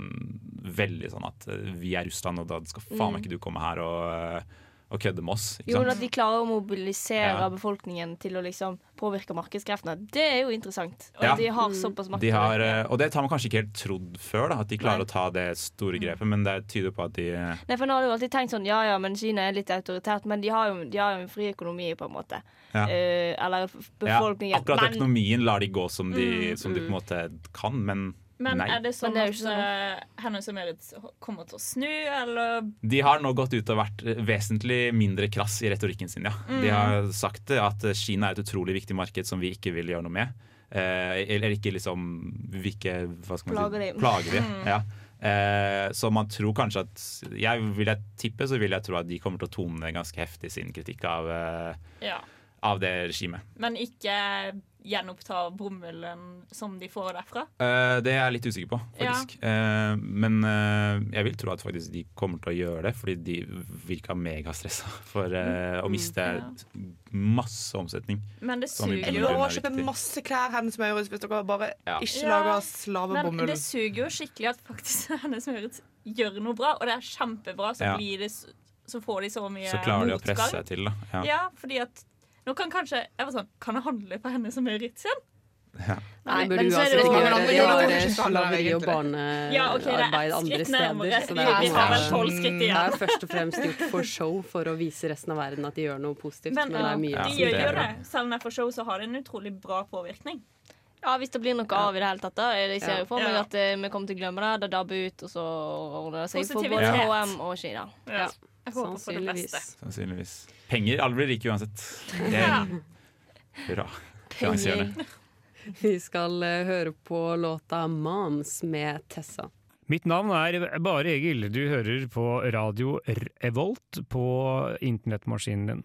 veldig sånn at eh, vi er Russland, og da skal faen meg Mm. ikke du komme her og, og kødde med oss. Jo, sant? at de klarer å mobilisere Ja. befolkningen til å liksom påvirke markedskreftene, det er jo interessant. Og Ja. de har såpass makt. De har, eh, og det har man kanskje ikke helt trodd før, da, at de klarer Nei. å ta det store grepet, men det tyder på at de eh, Nei, for nå har du alltid tenkt sånn, ja ja, men Kina er litt autoritært, men de har jo, de har jo en fri økonomi, på en måte. Ja. Eh, eller befolkningen. ja. Akkurat men, økonomien lar de gå som de, Mm, som de på en måte kan, men, Men nei. er det sånn det er at uh, Hennes og Merit kommer til å snu, eller De har nå gått ut og vært eh, vesentlig mindre krass i retorikken sin, ja. Mm. De har sagt at eh, Kina er et utrolig viktig marked som vi ikke vil gjøre noe med. Eh, eller ikke liksom Vi ikke hva skal man Plager si, de. Plager de. Mm. Ja. Eh, så man tror kanskje at jeg Vil jeg tippe, så vil jeg tro at de kommer til å tone ganske heftig sin kritikk av, eh, Ja. av det regimet. Men ikke gjenoppta bomullen som de får derfra? Uh, det er jeg litt usikker på, Ja. faktisk. Eh, men uh, jeg vil tro at faktisk de kommer til å gjøre det, fordi de virka megastressa for eh, å miste masse omsetning. Men det suger jo. å kjøpe masse klær hennes Maurits hvis dere bare Ja. ikke Ja, lager Men det suger jo skikkelig at faktisk Hennes Maurits gjør noe bra, og det er kjempebra, så, Ja. blir det, så får de så mye Så klarer de å presse seg til, da. Ja. Ja. fordi at nå kan kanskje Jeg var sånn Kan jeg handle på henne og Maurits igjen? Nei, men så er det jo det. Det sånn, slaveri og Ja, ok, barnearbeid andre steder. Så det er, vi har vel tolv skritt igjen. det er først og fremst gjort for show for å vise resten av verden at de gjør noe positivt. Men, det er mye de gjør jo det. Selv om det er for show, så har det en utrolig bra påvirkning. Ja, hvis det blir noe av i det hele tatt. da Jeg ser Ja. jo for meg Ja. at eh, vi kommer til å glemme det. Det dabber ut, og så ordner det seg for både Positivitet. HM og Kina. Ja. Jeg håper på det beste. Sannsynligvis. Penger. Alle blir rike uansett. Er bra. Finansierende. Vi skal eh, høre på låta 'Moms' med Tessa. Mitt navn er Bare Egil. Du hører på radio Revolt på internettmaskinen din.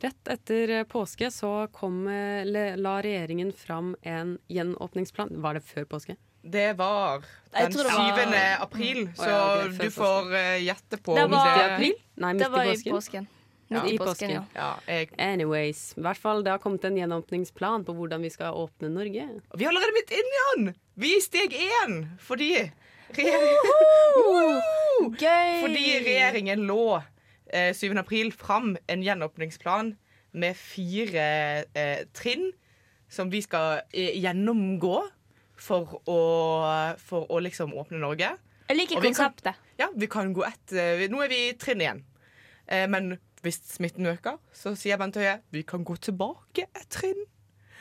Rett etter påske så kom, eh, la regjeringen fram en gjenåpningsplan. Var det før påske? Det var den det var- 7. april, så du får eh, gjette på Det om det det Midt i april? Midt Det i påsken. ja. Ja, påsken, Anyways. I hvert fall, det har kommet en gjenåpningsplan på hvordan vi skal åpne Norge. Vi er allerede midt inni den! Vi er i steg én fordi regjeringen, Gøy! fordi regjeringen lå eh, 7. april fram en gjenåpningsplan med fire eh, trinn som vi skal eh, gjennomgå for å, for å liksom åpne Norge. Jeg liker konseptet. vi kan- Ja, vi kan gå ett eh, Nå er vi i trinn igjen. Eh, men hvis smitten øker, så sier Bent Høie vi kan gå tilbake et trinn.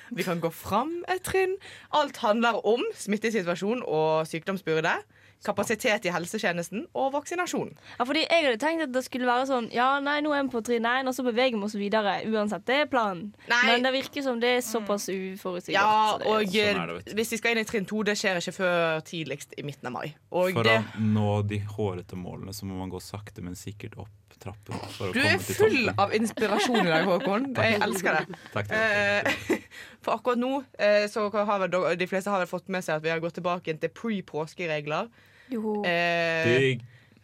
Vi kan gå fram et trinn. Alt handler om smittesituasjon og sykdomsbyrde. Kapasitet i helsetjenesten og vaksinasjon. Ja, fordi Jeg hadde tenkt at det skulle være sånn Ja, nei, nå er vi på trinn 1, og så beveger vi oss videre. Uansett, det er planen. Men det virker som det er såpass uforutsigbart. Ja, så og Sånn det, hvis vi skal inn i trinn to, det skjer ikke før tidligst i midten av mai. Og For det, å nå de hårete målene så må man gå sakte, men sikkert opp trappen. For å du komme er full av inspirasjon i dag, Håkon. Jeg elsker det. Takk, takk, Eh, For akkurat nå eh, så har vel de fleste har vel fått med seg at vi har gått tilbake til pre-påskeregler. Eh,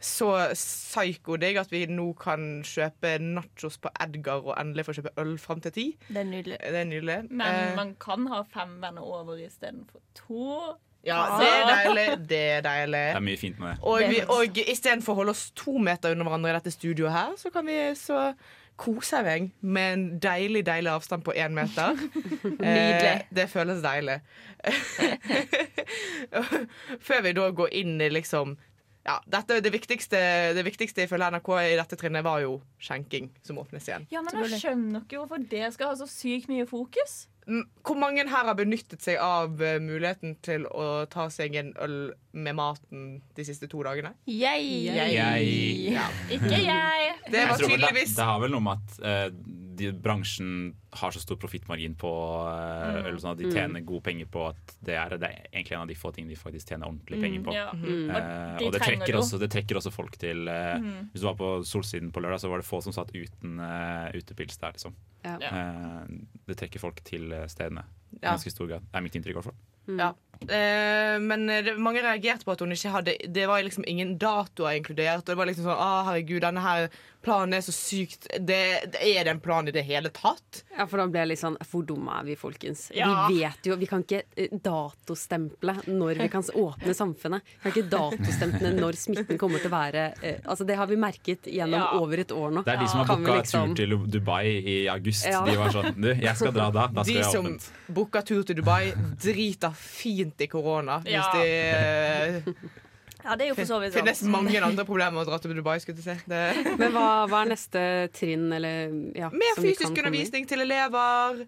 så psyko-digg at vi nå kan kjøpe nachos på Edgar og endelig få kjøpe øl fram til ti. Det er nydelig. Det er nydelig. Men Eh, man kan ha fem venner over istedenfor to. Ja, det er deilig. Det er deilig. Det er mye fint med det. Og, vi, og istedenfor å holde oss to meter under hverandre i dette studioet her, så kan vi så kose meg med en deilig, deilig avstand på én meter. Nydelig. Eh, det føles deilig. Før vi da går inn i liksom ja, dette, det, viktigste, det viktigste ifølge NRK i dette trinnet var jo skjenking, som åpnes igjen. Ja, men jeg skjønner ikke hvorfor det skal ha så sykt mye fokus. Hvor mange her har benyttet seg av eh, muligheten til å ta seg en øl med maten de siste to dagene? Jeg. Jeg. Ja. Ikke jeg. Det var tydeligvis det, det har vel noe med at eh, de, bransjen har så stor profittmargin på eh, Mm. øl, sånn at de Mm. tjener gode penger på at det er, det er egentlig en av de få tingene de faktisk tjener ordentlig penger på. Mm, ja. Mm. Uh, Og og det trekker, også, det trekker også folk til uh, Mm. Hvis du var på Solsiden på lørdag, så var det få som satt uten uh, utepils der, liksom. Ja. Eh, det trekker folk til stedene i Ja. ganske stor grad. Det er mitt inntrykk, i hvert fall. Ja. Eh, men det, mange reagerte på at hun ikke hadde Det var liksom ingen datoer inkludert. Og det var liksom sånn ah, herregud, denne her planen er så sykt det, det Er det en plan i det hele tatt? Ja, for da ble jeg litt sånn Hvor dumme er vi, folkens? Ja. Vi vet jo Vi kan ikke eh, datostemple når vi kan åpne samfunnet. Vi kan ikke datostemple når smitten kommer til å være eh, Altså, det har vi merket gjennom Ja. over et år nå. Det er de som har booka liksom- tur til Dubai i august. Ja. De var sånn Du, jeg skal dra da. Da skal De jeg som åpent. booka tur til Dubai, driter fint i korona. Ja. Hvis de eh, Ja, det er jo for så vidt sant. finnes mange andre problemer med å dra til Dubai. skulle jeg si. Det. Men hva, hva er neste trinn, eller ja, Mer som vi kan fysisk komme undervisning til elever.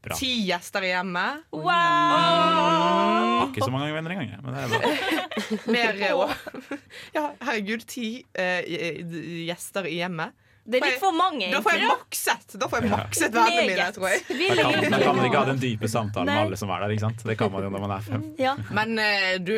Bra. Ti gjester i hjemmet. Har ikke så mange venner engang. Men det er bra. Mer òg. Ja, herregud, ti eh, gjester i hjemmet. Det er litt for mange, Da får jeg makset Da får jeg Ja. makset vennene mine, tror jeg. Da kan, da kan man ikke ha den dype samtalen med alle som er der. ikke sant? Det kan man jo når man er fem. Men uh, du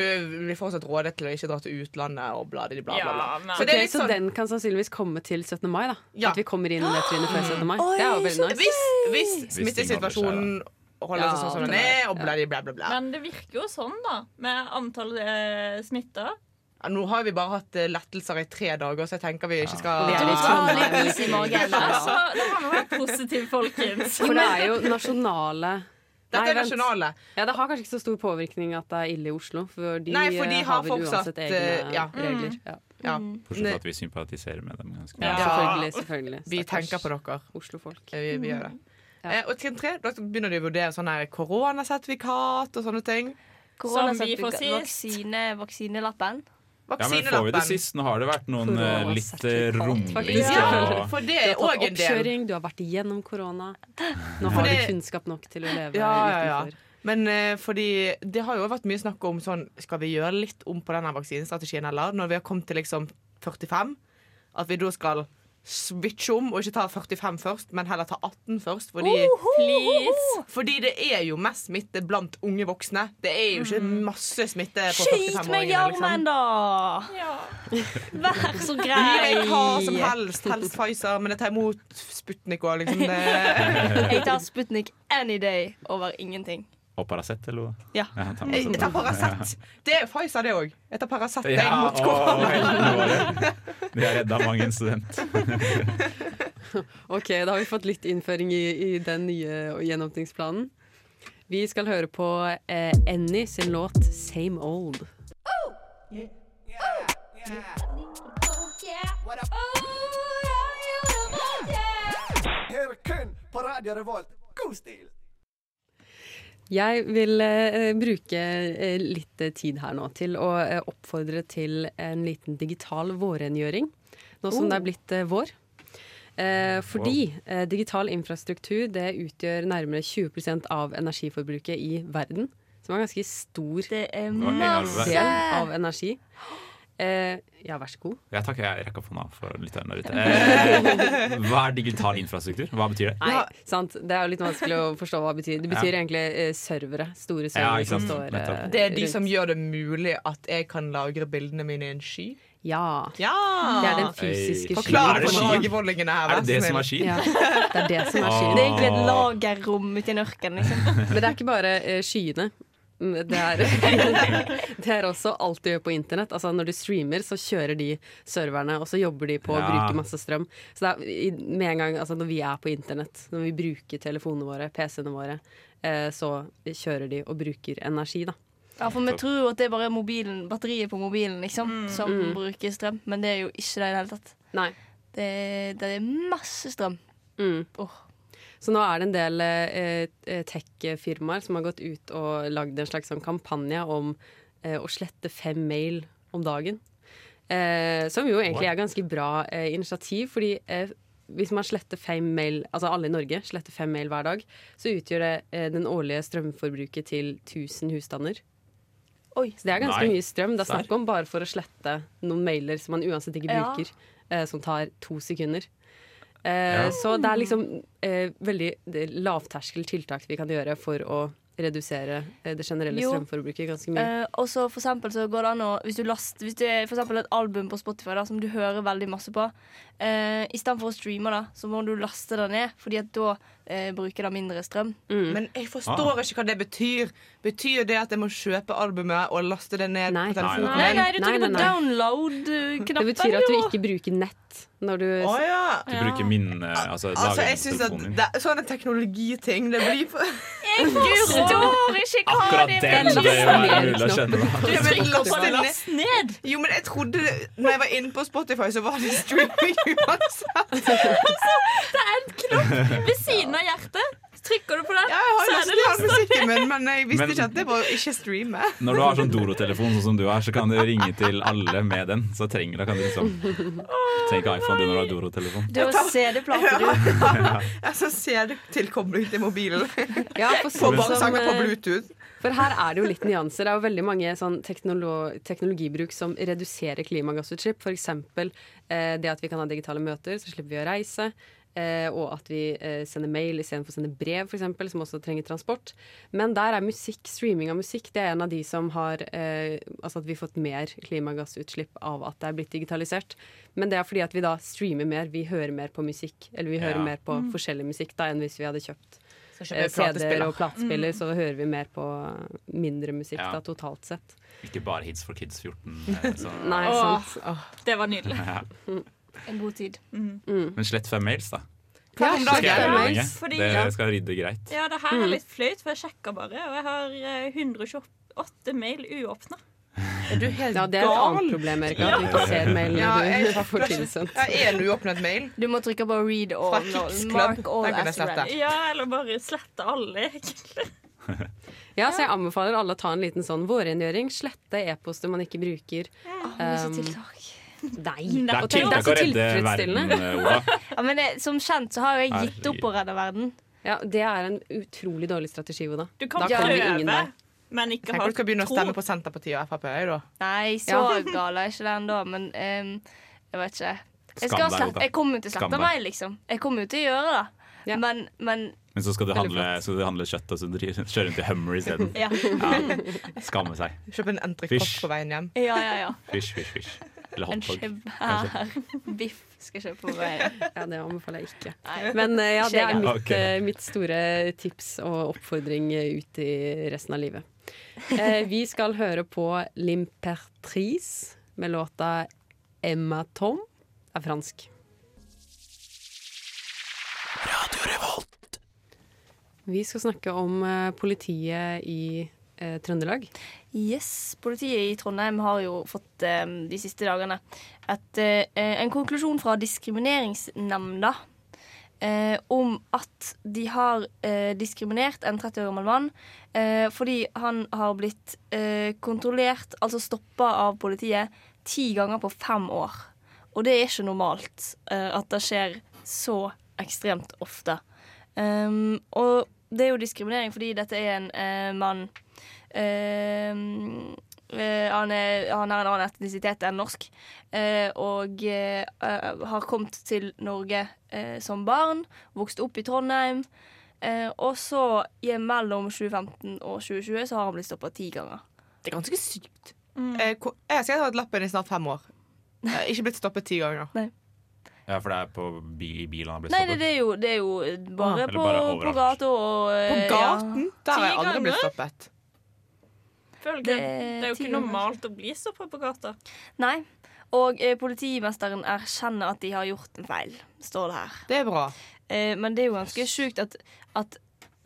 blir fortsatt rådet til å ikke dra til utlandet og bla, bla, bla. bla. Så, det er litt så sånn den kan sannsynligvis komme til 17. mai? da Ja. At vi kommer inn i det trinnet før 17. mai? Oi, det er jo veldig nice. Hvis, hvis Hvis smittesituasjonen holder seg sånn som den er, og bla, bla, bla, bla. Men det virker jo sånn, da, med antall eh, smitta. Ja, nå har vi bare hatt eh, lettelser i tre dager, så jeg tenker vi ikke skal Vi er litt sånn- i morgen. Altså, det har nå vært positivt, folkens. For det er jo nasjonale Dette er vent. nasjonale. Ja, Det har kanskje ikke så stor påvirkning at det er ille i Oslo, for de, Nei, for de har, har vel fortsatt, uansett eh, egne ja. regler. Mm. Ja. Ja. Bortsett fra at vi sympatiserer med dem. ganske Ja, selvfølgelig. selvfølgelig Vi tenker på dere. Oslo-folk. Vi, vi gjør det. Ja. og trinn tre, da begynner de å vurdere sånne koronasertifikat og sånne ting. Koronasertifikat, vaksine, vaksinelappen. Ja, men får vi det sist? Nå har det vært noen korona, litt eh, rumling Ja, for det du er har òg tatt en del. oppkjøring, du har vært igjennom korona. Nå har det- du kunnskap nok til å leve Ja, ja, ja. Men uh, fordi det har jo vært mye snakk om sånn Skal vi gjøre litt om på denne vaksinestrategien, eller? Når vi har kommet til liksom 45, at vi da skal switche om og ikke ta 45 først, men heller ta 18 først. Fordi, Please. fordi det er jo mest smitte blant unge voksne. Det er jo ikke masse smitte på Skyt meg i armen, da! Vær så Gi grei. meg hva som helst. Helst Pfizer, men jeg tar imot Sputnik òg, liksom. Det. Jeg tar Sputnik any day over ingenting. Og Paracet, eller hva? Ja. Jeg tar Paracet. Det er Pfizer, det òg. Jeg tar Paracet Ja, mot korona. De har redda mange en student. Ok, da har vi fått litt innføring i, i den nye gjenåpningsplanen. Vi skal høre på eh, Annie sin låt 'Same Old'. Oh! Yeah. Yeah. Her kun på Radio Revolt. God stil! Jeg vil eh, bruke eh, litt eh, tid her nå til å eh, oppfordre til en liten digital vårrengjøring. Nå som Oh. det er blitt eh, vår. Eh, fordi eh, digital infrastruktur det utgjør nærmere 20% av energiforbruket i verden. Som er en ganske stor er del av energi. Eh, ja, vær så god. Ja, takk, jeg rekker opp hånda for lytterne der ute. Eh, hva er digital infrastruktur? Hva betyr det? Nei, sant. Det er jo litt vanskelig å forstå hva det betyr. Det betyr Ja. egentlig eh, servere. Store servere ja, som står eh, Det er de rundt. som gjør det mulig at jeg kan lagre bildene mine i en sky. Ja. Ja! Det er den fysiske Forklar Er det for sky? dragevollingene her. Er det det som er skyen? Ja, det er det som er skyen. Det er egentlig et lagerrom ute i en ørken. Liksom. Men det er ikke bare eh, skyene. Mm, Det er, det er også alt du gjør på internett. Altså Når du streamer, så kjører de serverne, og så jobber de på å Ja. bruke masse strøm. Så det er, med en gang, altså Når vi er på internett, når vi bruker telefonene våre, PC-ene våre, eh, så kjører de og bruker energi, da. Ja, for vi tror jo at det er bare mobilen, batteriet på mobilen liksom, som Mm. bruker strøm, men det er jo ikke det i det hele tatt. Nei. Det, det er masse strøm. Mm. Åh. Så nå er det en del eh, eh, tech-firmaer som har gått ut og lagd en slags sånn kampanje om eh, å slette fem mail om dagen. Eh, som jo egentlig er ganske bra eh, initiativ, fordi eh, hvis man sletter fem mail, altså alle i Norge sletter fem mail hver dag, så utgjør det eh, den årlige strømforbruket til 1000 husstander. Oi. Så det er ganske Nei. mye strøm. Det er snakk om bare for å slette noen mailer som man uansett ikke Ja. bruker, eh, som tar to sekunder. Eh, Ja. Så det er liksom eh, veldig er lavterskel tiltak vi kan gjøre for å redusere eh, det generelle Jo. strømforbruket ganske mye. Eh, og så for eksempel så går det an å Hvis du last, Hvis det er for eksempel et album på Spotify da som du hører veldig masse på, eh, istedenfor å streame det, så må du laste det ned, Fordi at da eh, bruker det mindre strøm. Men jeg forstår ikke hva det betyr. Betyr det at jeg må kjøpe albumet og laste det ned på telefonen? Nei, nei, du Nei, trykker nei, på download-knappen. Det betyr at du ikke bruker nett når du Å ja. Du bruker min Altså, Altså, jeg synes at det, Sånne teknologiting, det blir for Jeg forstår ikke hva Akkurat det er mulig å skjønne. Du men Trykker på last ned. Jo, men jeg trodde det, Når jeg var inne på Spotify, så var det streaming uansett. Det er en knopp ved siden av hjertet. Trykker du på den, Ja, jeg har så er å det ned min, men jeg visste Men- ikke at det var ikke streame. Når du har sånn Doro-telefon sånn som du har, så kan du ringe til alle med den. Så trenger du kan du liksom Trenger ikke iPhone du når du har Doro-telefon. Du har CD-plate, du. ja. så ser det tilkobling til mobilen. Ja, for Får sånn som, på eh, Bluetooth. For her er det jo litt nyanser. Det er jo veldig mange sånn teknolo teknologibruk som reduserer klimagassutslipp. F.eks. Eh, det at vi kan ha digitale møter, så slipper vi å reise. Eh, og at vi eh, sender mail istedenfor å sende brev, for eksempel, som også trenger transport. Men der er musikk, streaming av musikk, det er en av de som har eh, Altså at vi har fått mer klimagassutslipp av at det er blitt digitalisert. Men det er fordi at vi da streamer mer, vi hører mer på musikk. Eller vi hører Ja. mer på Mm. forskjellig musikk da enn hvis vi hadde kjøpt eh, CD-er og platespiller, Mm. så hører vi mer på mindre musikk Ja. da, totalt sett. Ikke bare Hits for Kids 14. eh, Nei, Åh, sant. Det var nydelig. Ja. En god tid. Men slett fem mails, da. Ja, Skal jeg gjøre? Fordi- Det skal rydde greit. Ja, det her Mm. er litt flaut, for jeg sjekka bare, og jeg har eh, 128 mail uåpna. Er du helt Ja, det er et gal? annet problem, Erika. At du ikke ser mailen Ja, jeg- du får tilsendt. Ja, er en uåpnet mail? Du må trykke på read all. Mark all as well. Ja, eller bare slette alle, egentlig. Ja, så jeg anbefaler alle å ta en liten sånn vårrengjøring. Slette e-poster man ikke bruker. masse Um. Nei. Det er tiltak å redde verden. Ola. Ja, men det, som kjent så har jo jeg gitt opp å redde verden. Ja, det er en utrolig dårlig strategi, Oda. Du kan Da kommer ingen der. men ikke Tenk ha om du skal begynne å stemme på Senterpartiet og Frp. da. Nei, så Ja. gal er ikke den da, men um, jeg vet ikke. Jeg, skal deg, jeg kommer jo til å slette meg, liksom. Jeg kommer jo til å gjøre det. Ja. Men, men Men så skal du handle, skal du handle kjøtt og så kjøre rundt i Hummer isteden. ja. Skamme seg. Kjøpe en entrecôte på veien hjem. ja, ja, ja. Fish, fish, fysj. Eller En svær biff skal jeg kjøpe på veien. Ja, det anbefaler jeg ikke. Nei. Men eh, ja, det er mitt, eh, mitt store tips og oppfordring eh, ut i resten av livet. Eh, vi skal høre på L'Impertrice med låta Emma Tom. er fransk. Vi skal snakke om politiet i eh, Trøndelag. Yes, Politiet i Trondheim har jo fått eh, de siste dagene et, eh, en konklusjon fra Diskrimineringsnemnda eh, om at de har eh, diskriminert en 30 år gammel mann eh, fordi han har blitt eh, kontrollert, altså stoppa av politiet, ti ganger på fem år. Og det er ikke normalt at det skjer så ekstremt ofte. Um, og det er jo diskriminering fordi dette er en mann han, er, han har en annen etnisitet enn norsk. eh, og eh, eh, har kommet til Norge eh, som barn, vokst opp i Trondheim. eh, og så i mellom 2015 og 2020 så har han blitt stoppa ti ganger. Det er ganske sykt. Mm. Jeg skal ha hatt lappen i snart fem år. Eh, Ikke blitt stoppet ti ganger. Nei. Ja, for det er på bi bilen han ble Nei, det, stoppet. det, er jo, det er jo bare ah. på, bare på gata og eh, På gaten? Der har jeg aldri blitt stoppet. Føler Det det, er det er jo ikke normalt å bli stoppa på gata. Nei. Og eh, politimesteren erkjenner at de har gjort en feil, står det her. Det er bra. Eh, men det er jo ganske sjukt at, at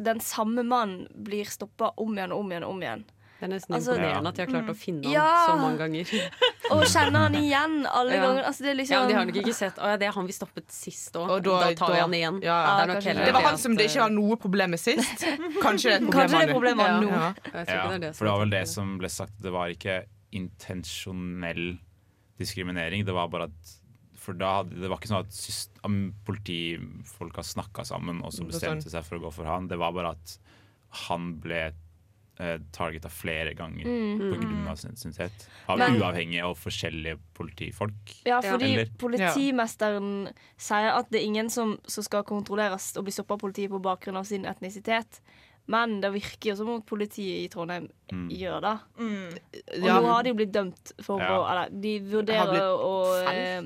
den samme mannen blir stoppa om igjen og om igjen og om igjen. Det er nesten Altså- imponerende at de har klart å finne han så mange ganger. Og kjenne han igjen alle Ja. ganger. Altså, det er liksom Ja, men De har nok ikke sett Å ja, det er han vi stoppet sist òg. Da, da- tar vi han igjen. ja. det er nok Det var han som det ikke var noe problem med sist. Kanskje det er et problem det er nå. problemet Ja. nå. Ja. Ja, det det for det var vel det som ble sagt. Det var ikke intensjonell diskriminering. Det var bare at For da hadde, det var ikke sånn at politifolka snakka sammen og så bestemte seg for å gå for han. Det var bare at han ble eh, targeta flere ganger Mm. av sin identitet. Av Men- uavhengige og forskjellige politifolk. Ja, fordi Eller- politimesteren sier at det er ingen som, som skal kontrolleres og bli stoppa av politiet på bakgrunn av sin etnisitet. Men det virker jo som om politiet i Trondheim Mm. gjør det. Og Ja. nå har de jo blitt dømt for Ja. å Eller de vurderer å eh,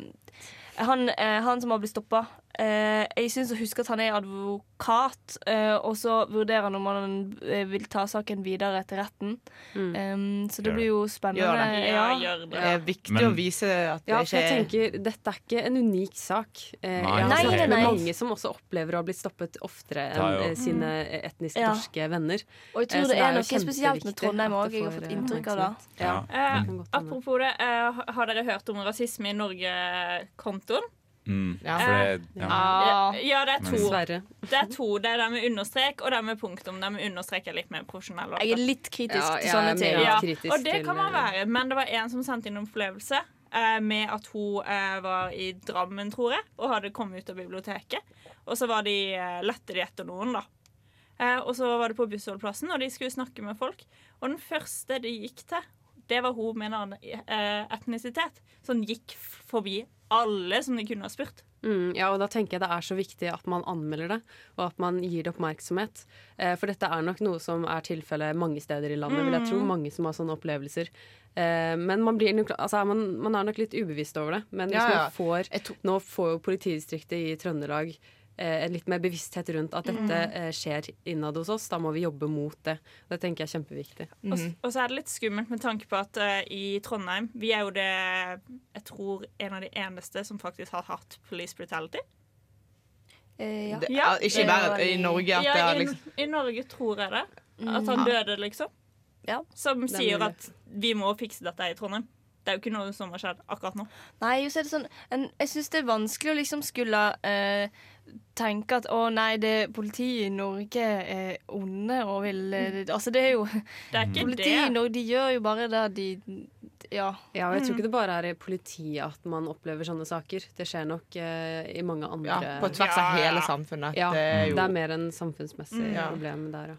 han, eh, han som har blitt stoppa eh, Jeg syns å huske at han er advokat, eh, og så vurderer han om han eh, vil ta saken videre til retten. Um, så det blir jo spennende. Gjør det. Ja, Det er viktig Men- å vise at det ja, ikke er tenker, Dette er ikke en unik sak. Eh, Nei, jeg har nei, snakket med mange som også opplever å ha blitt stoppet oftere er enn eh, sine etnisk Ja. norske venner. Og jeg Eh, tror så det er noe spesielt med Trondheim òg. Jeg har fått eh, inntrykk av det. Eh, det hende. apropos det, eh, har dere hørt om rasisme i Norge-kontoen? Mm. Ja. Det, ja. Ah. Ja, det er to. Det er to. Det er det med understrek og det med punktum. Det med understrek er litt mer profesjonell. Jeg er litt kritisk Ja, til sånne ting. Ja, og det kan man eh, være. Men det var en som sendte inn en opplevelse eh, med at hun eh, var i Drammen, tror jeg, og hadde kommet ut av biblioteket. Og så var de, eh, lette de etter noen, da. Eh, og så var det på bussholdeplassen, og de skulle snakke med folk. Og den første de gikk til, det var hun med en annen eh, etnisitet. Som gikk forbi alle som de kunne ha spurt. Mm, ja, og da tenker jeg det er så viktig at man anmelder det, og at man gir det oppmerksomhet. Eh, for dette er nok noe som er tilfellet mange steder i landet, vil jeg tro. Mange som har sånne opplevelser. Eh, men man, blir, nok- altså, man, man er nok litt ubevisst over det. Men hvis Ja, ja. man får, nå får jo politidistriktet i Trøndelag litt mer bevissthet rundt at dette eh, skjer innad hos oss. Da må vi jobbe mot det. Det tenker jeg er kjempeviktig. Og, s- og så er det litt skummelt med tanke på at uh, i Trondheim Vi er jo det jeg tror en av de eneste som faktisk har hatt police brutality. Eh, ja. det, Ja. Ikke bare i Norge at det er liksom I Norge tror jeg det. At Mm. han døde, liksom. Ja. Som er sier at vi må fikse dette i Trondheim. Det er jo ikke noe som har skjedd akkurat nå. Nei, er det sånn en, Jeg syns det er vanskelig å liksom skulle eh, tenke at å nei, det politiet i Norge er onde og vil eh, Altså, det er jo Det er ikke Politiet i. Norge, de gjør jo bare det de Ja. Ja, og jeg tror ikke det bare er i politiet at man opplever sånne saker. Det skjer nok eh, i mange andre ja, På tvers av hele samfunnet. Ja, Det er jo det er mer en samfunnsmessig Mm. Ja. problem der, ja.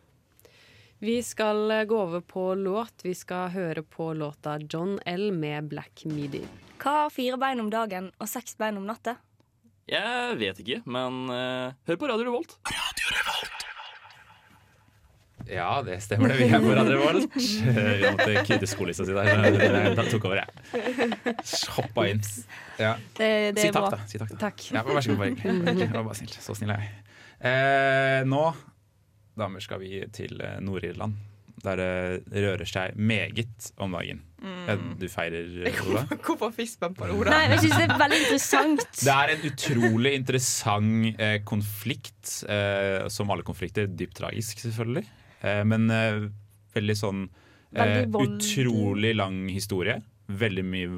Vi skal eh, gå over på låt. Vi skal høre på låta John L. med Black Midi. Hva har fire bein om dagen og seks bein om natta? Jeg vet ikke, men uh, hør på Radio Revolt. ja, det stemmer det. Vi er på Radio Revolt. Vi måtte kutte skolissa si der. Da tok over, jeg. Hoppa inn. Ja. Det, det Si takk, bra. da. Si takk, da. Takk. Ja, vær så god, bare hyggelig. Det var bare snilt. Så snill er jeg. Eh, nå, damer, skal vi til eh, Nord-Irland. Der det rører seg meget om dagen. Ja, Du feirer, Ola? Hvorfor fistbump på Ola? Nei, jeg synes det er veldig interessant. Det er en utrolig interessant eh, konflikt, eh, som alle konflikter. Dypt tragisk, selvfølgelig. Eh, men eh, veldig sånn eh, Veldig utrolig lang historie. Veldig mye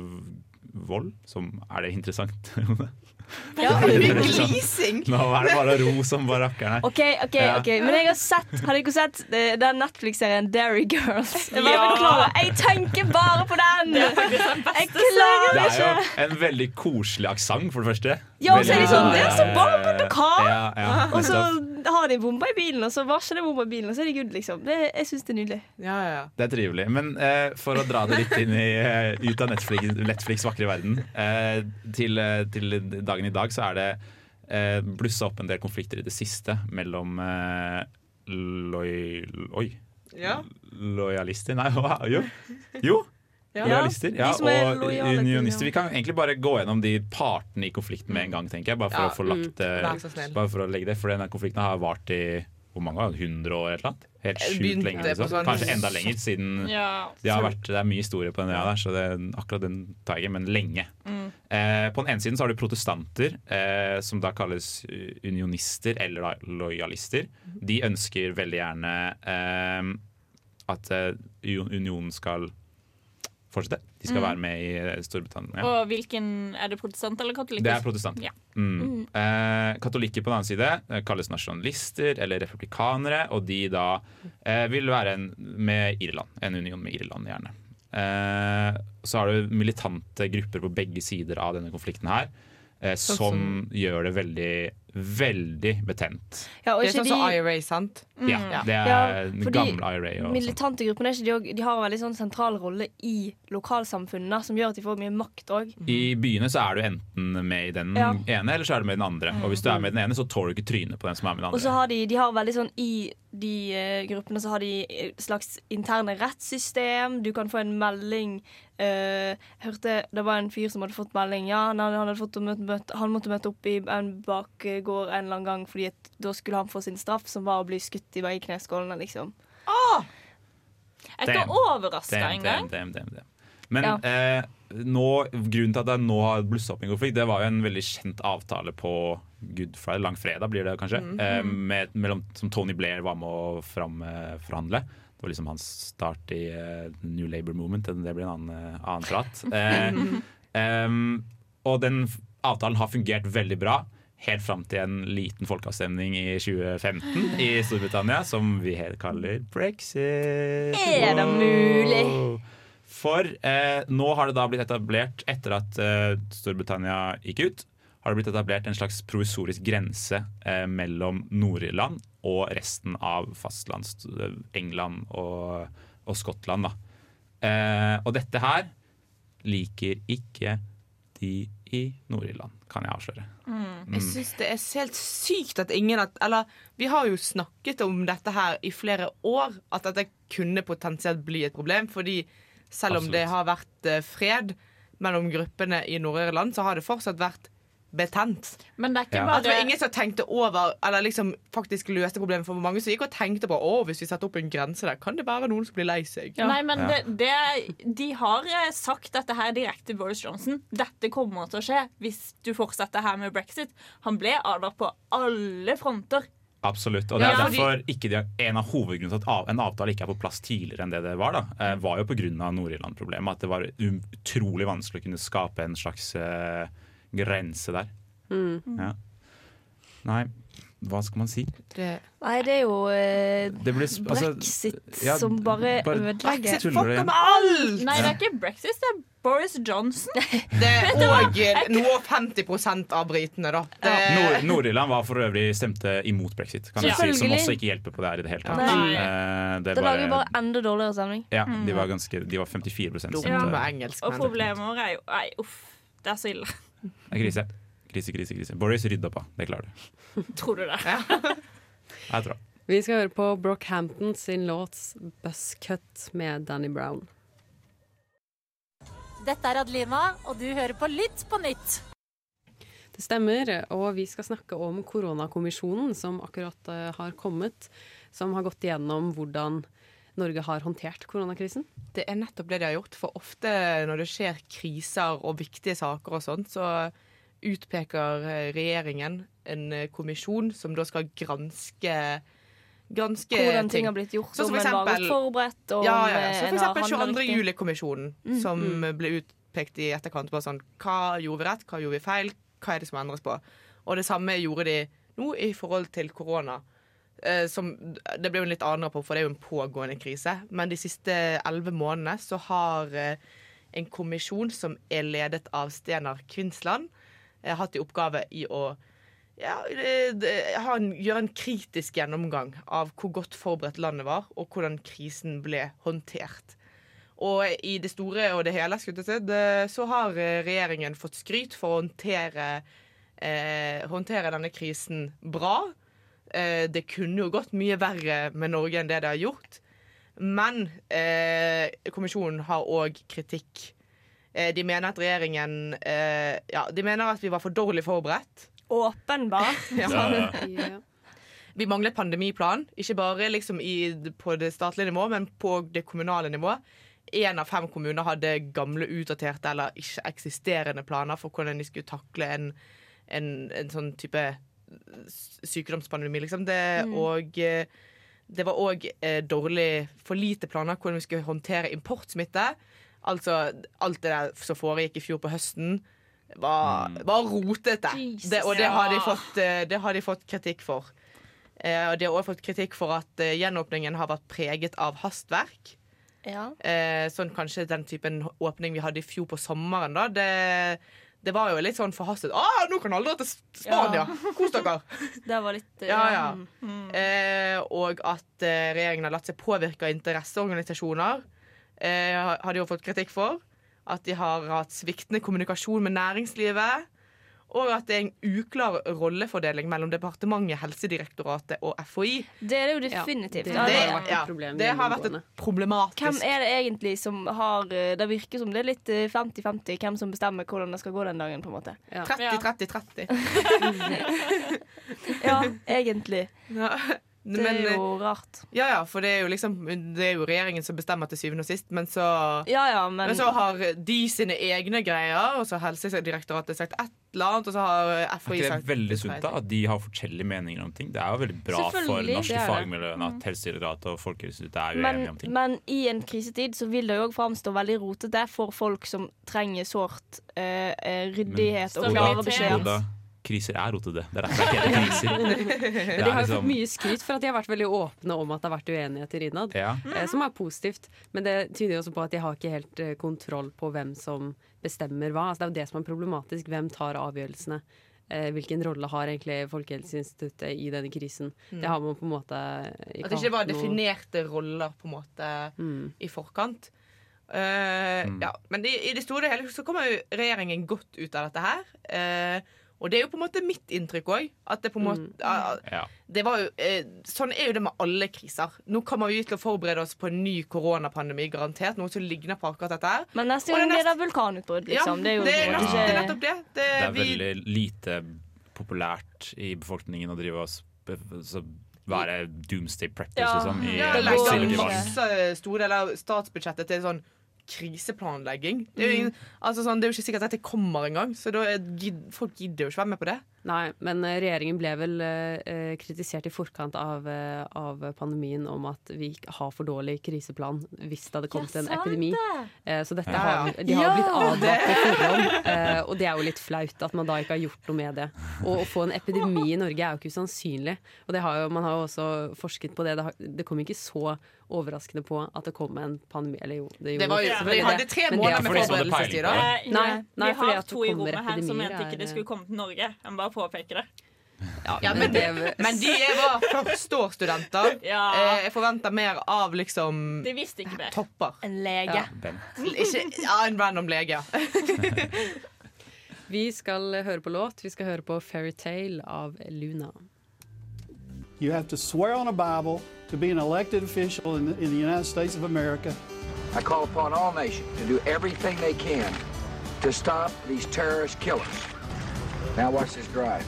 vold, som Er det interessant? Ja. Glising! Nå er det bare ro som bare rakkeren her. OK, ok, Ja. ok Men jeg har sett Har dere sett eh, den Netflix-serien Dairy Girls? Jeg, Ja. jeg tenker bare på den! Det er den Jeg klarer Det det er jo en veldig koselig aksent, for det første. Ja, og så er det sånn, det er så eh, på Ja, ja, Og så. Har de bomba i bilen, og så varsler de bomba i bilen, og så er de good, liksom. Det, jeg syns det er nydelig. Ja, ja, ja. Det er trivelig. Men eh, for å dra det litt inn i, eh, ut av Netflix, Netflix vakre verden eh, til, eh, til dagen i dag så er det eh, blussa opp en del konflikter i det siste mellom eh, loj... Oi. Ja. Lojalister? Nei, hva? Jo. jo. Ja. Lojalister. Ja, og unionister. Vi kan egentlig bare gå gjennom de partene i konflikten med en gang, tenker jeg. Bare for Ja, å få lagt det Vær. Bare for å legge det, for denne konflikten har vart i hvor mange år? 100 år eller noe? Helt Jeg sjukt lenge. Liksom. sånn- Kanskje enda lenger, siden Ja. det, har vært, det er mye historie på den øya der, så det, akkurat den tar jeg ikke, men lenge. Mm. Eh, på den ene siden så har du protestanter, eh, som da kalles eh, unionister eller da lojalister. De ønsker veldig gjerne eh, at eh, unionen skal fortsette. De skal Mm. være med i eh, Storbritannia. Og hvilken Er det protestant eller katolikk? Det er protestant. Ja. Mm. Eh, katolikker på den annen side eh, kalles nasjonalister eller republikanere, og de da eh, vil være en med Irland. En union med Irland, gjerne. Eh, så har du militante grupper på begge sider av denne konflikten her. Eh, som som- gjør det veldig veldig betent. Ja, og Det er sånn som de- IRA, sant? Ja, det er Ja, den gamle IRA og sånn. Militante gruppene er ikke de, de har en veldig sånn sentral rolle i lokalsamfunnene, som gjør at de får mye makt òg. I byene så er du enten med i den Ja. ene, eller så er du med i den andre. Og hvis du er med i den ene, så tåler du ikke trynet på den som er med i den Og så har de, de har veldig sånn I de uh, gruppene så har de et slags interne rettssystem. Du kan få en melding uh, hørte det var en fyr som hadde fått melding. Ja, han, hadde, fått møte, møte, han måtte møte opp i en bakgård en eller annen gang, Fordi at da skulle han få sin straff, som var å bli skutt i begge kneskålene, liksom. Jeg er ikke overraska engang. Men Ja. eh, nå, grunnen til at det nå har blussa opp en konflikt, det var jo en veldig kjent avtale på Good Friday, langfredag blir det kanskje, Mhm. eh, med, mellom, som Tony Blair var med å framforhandle. Det var liksom hans start i eh, New Labour Movement. Det blir en annen, eh, annen prat. Eh, og den avtalen har fungert veldig bra. Helt fram til en liten folkeavstemning i 2015 i Storbritannia, som vi helt kaller brexit. Er det mulig? For eh, nå har det da blitt etablert, etter at eh, Storbritannia gikk ut, har det blitt etablert en slags provisorisk grense eh, mellom Nord-Irland og resten av fastlands England og, og Skottland. Da. Eh, og dette her liker ikke de i Nord-Irland, kan jeg avsløre. Jeg syns det er helt sykt at ingen at, Eller vi har jo snakket om dette her i flere år, at dette kunne potensielt bli et problem. Fordi selv om Absolutt. det har vært eh, fred mellom gruppene i Nord-Irland, så har det fortsatt vært betent. Men det er ikke Ja. bare At det var ingen som tenkte over Eller liksom faktisk løste problemet for mange som gikk og tenkte på å, hvis vi setter opp en grense der, kan det være noen som blir lei seg. Nei, men det, det, de har eh, sagt dette her direkte til Boris Johnson. Dette kommer til å skje hvis du fortsetter her med brexit. Han ble advart på alle fronter. Absolutt. Og det er Ja, derfor ikke de, en av hovedgrunnene til at en avtale ikke er på plass tidligere enn det det var, da, eh, var jo pga. Nord-Irland-problemet. At det var utrolig vanskelig å kunne skape en slags eh, grense der. Mm. Ja. Nei, hva skal man si? Nei, det er jo eh, Det ble, altså, brexit ja, som bare, bare ødelegger. Brexit Fucker med alt! Nei, det er ikke brexit, det er Boris Johnson. Det er òg noe 50% av britene, da. Det, Nord- Nord-Irland var for øvrig stemte imot brexit, kan jeg si, som også ikke hjelper på det her i det hele tatt. Nei. Eh, det Det lager bare, enda dårligere stemning. ja, de var, ganske, de var 54 stemte. Ja. Det Og problemer er jo Nei, uff. Det er så ille. Er krise. Krise, krise, krise. Boris rydda på. Det klarer du. Tror du det? Jeg tror det. Vi skal høre på Brockhampton sin låt 'Buzzcut' med Danny Brown. Dette er Adelina, og du hører på Lytt på nytt. Det stemmer, og vi skal snakke om koronakommisjonen som akkurat eh, har kommet. Som har gått igjennom hvordan Norge har håndtert koronakrisen. Det er nettopp det de har gjort. For ofte når det skjer kriser og viktige saker og sånt, så utpeker eh, regjeringen en eh, kommisjon som da skal granske Granske Hvordan ting har blitt gjort, Sånn om en var godt forberedt, og ja, ja, Så for eksempel handlet 22. riktig. juli-kommisjonen, Mm. som Mm. ble utpekt i etterkant. Bare sånn, hva gjorde vi rett, hva gjorde vi feil, hva er det som endres på? Og det samme gjorde de nå i forhold til korona. Eh, som, det ble jo en litt annen rapport, for det er jo en pågående krise. Men de siste elleve månedene så har eh, en kommisjon som er ledet av Stenar Kvinsland, eh, hatt i oppgave i å ja, gjøre en kritisk gjennomgang av hvor godt forberedt landet var, og hvordan krisen ble håndtert. Og i det store og det hele til så har regjeringen fått skryt for å håndtere, eh, håndtere denne krisen bra. Eh, det kunne jo gått mye verre med Norge enn det det har gjort. Men eh, kommisjonen har òg kritikk. Eh, de mener at regjeringen eh, Ja, de mener at vi var for dårlig forberedt. Åpenbart. ja. Vi manglet pandemiplan, ikke bare liksom i, på det statlige nivå, men på det kommunale nivået. Én av fem kommuner hadde gamle, utdaterte eller ikke eksisterende planer for hvordan de skulle takle en, en, en sånn type sykdomspandemi, liksom. Det, Mm. Og eh, det var òg eh, dårlig, for lite planer hvordan vi skulle håndtere importsmitte. Altså alt det der som foregikk i fjor på høsten, var, var rotete. Det, og det har, de fått, eh, det har de fått kritikk for. Eh, og de har også fått kritikk for at eh, gjenåpningen har vært preget av hastverk. Ja. Eh, sånn kanskje den typen åpning vi hadde i fjor på sommeren, da. Det, det var jo litt sånn forhastet. Ah, nå kan alle dra til Spania! Kos dere! Det var litt Ja, ja. mm. Eh, og at eh, regjeringen har latt seg påvirke av interesseorganisasjoner. Eh, har de jo fått kritikk for. At de har hatt sviktende kommunikasjon med næringslivet. Og at det er en uklar rollefordeling mellom departementet, Helsedirektoratet og FHI. Det er det jo definitivt. det, Ja, det, det- ja, det har vært et problematisk Hvem er det egentlig som har eh, Det virker som det er litt eh, 50-50 hvem som bestemmer hvordan det skal gå den dagen. på en måte 30-30-30. Ja, egentlig. Det er jo rart. Ja, ja, for det er jo liksom Det er jo regjeringen som bestemmer til syvende og sist, men så Ja, ja, men- så har de sine egne greier, og så har Helsedirektoratet sagt et eller annet, og så har Er FHI ikke det veldig sunt da, at de har forskjellige meninger om ting? Det er jo veldig bra for norske er fagmiljøene at Helsedirektoratet og Folkehelseinstituttet er Men, uenige om ting. men i en krisetid så vil det jo òg framstå veldig rotete for folk som trenger sårt uh, ryddighet ryddighet og klare beskjeder. Kriser er rotete. Det er derfor det heter kriser. Men de har jo liksom- fått mye skryt for at de har vært veldig åpne om at det har vært uenigheter innad. Ja. eh, Som er positivt. Men det tyder jo også på at de har ikke helt eh, kontroll på hvem som bestemmer hva. Altså, det er jo det som er problematisk. Hvem tar avgjørelsene? Eh, Hvilken rolle har egentlig Folkehelseinstituttet i denne krisen? Mm. Det har man på en måte ikke At det ikke var noe- definerte roller på en måte i forkant. Uh, Mm. ja. Men i, i det store og hele så kommer jo regjeringen godt ut av dette her. Eh, og det er jo på en måte mitt inntrykk òg. At det på en måte ah, Ja. jo, eh, Sånn er jo det med alle kriser. Nå kommer vi til å forberede oss på en ny koronapandemi, garantert. Noe som ligner på akkurat dette her. Men neste gang det blir det vulkanutbrudd, liksom. Ja, det er jo det er nest, det er nettopp det. Det, Det er vi, veldig lite populært i befolkningen å drive og så være doomsday preppers, ja, liksom. I ja, i legge masse store deler av statsbudsjettet til sånn kriseplanlegging. Det er jo, ingen, altså sånn, det er jo ikke sikkert at dette kommer engang, så da er, folk gidder jo ikke være med på det. Nei, men eh, regjeringen ble vel eh, kritisert i forkant av, eh, av pandemien om at vi har for dårlig kriseplan hvis det hadde kommet en epidemi. Eh, så dette Ja, har, de har Ja, blitt advart det- på forhånd, eh, og det er jo litt flaut at man da ikke har gjort noe med det. Og å få en epidemi i Norge er jo ikke usannsynlig. Og det har jo, man har jo også forsket på det. Det, har, det kom ikke så overraskende på at det kom en pandemi. Eller jo, det, Det var jo- selvfølgelig de hadde tre måneder med forberedelsestid. Eh, Nei, nei, vi har to i rommet her som mente ikke det skulle komme til Norge. Jeg må bare påpeke det. Ja, men, det, men de er bare førsteårsstudenter. Ja. Eh, Jeg forventer mer av liksom De visste ikke mer. topper. En lege. Ja. Ikke, ja, en random lege, ja. Vi skal høre på låt. Vi skal høre på 'Fairytale' av Luna. You have to swear on a Bible to be an elected official in the, in the United States of America. I call upon all nations to do everything they can to stop these terrorist killers. Now watch this drive.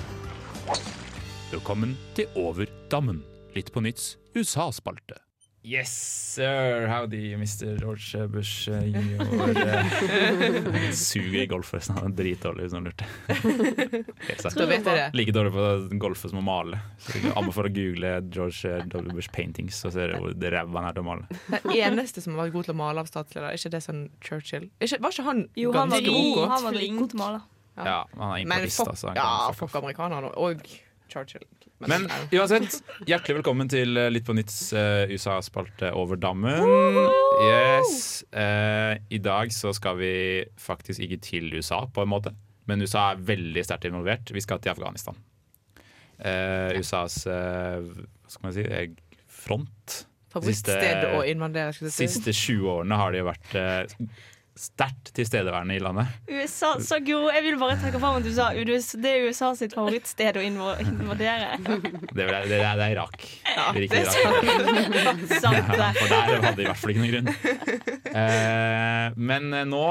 Velkommen til Over dammen. Litt på nytts USA-spalte. Yes, sir. Howdy, Mr. George Bush jr. Eh, Suger i golf, forresten. Han er dritdårlig, hvis noen lurte. Helt. Da vet jeg det. Like dårlig på golfe som å male. Så jeg anbefaler å google George W. Bush paintings, så ser du hvor ræva han er til å male. Den eneste som har vært god til å male av statsledere, er ikke det sånn Churchill? Ikke, var ikke han Jo, han var ganske god. Han var god til å male. Ja, han er Men importist, fuck, altså. Ja, fuck amerikanerne og Churchill. Men uansett, hjertelig velkommen til eh, Litt på nytts uh, USA-spalte over dammen. Yes. Uh, I dag så skal vi faktisk ikke til USA, på en måte. Men USA er veldig sterkt involvert. Vi skal til Afghanistan. Uh, USAs eh, hva skal man si front. Favorittsted å invadere. skulle jeg si. siste 20 årene har det jo vært sterkt tilstedeværende i landet. USA, så god. jeg vil bare trekke fram at du sa det er USA sitt favorittsted å invadere. Det er, det er, det er Irak. Ja, det er Irak. sant. Det. Ja, for der hadde de i hvert fall ikke noen grunn. Eh, men eh, nå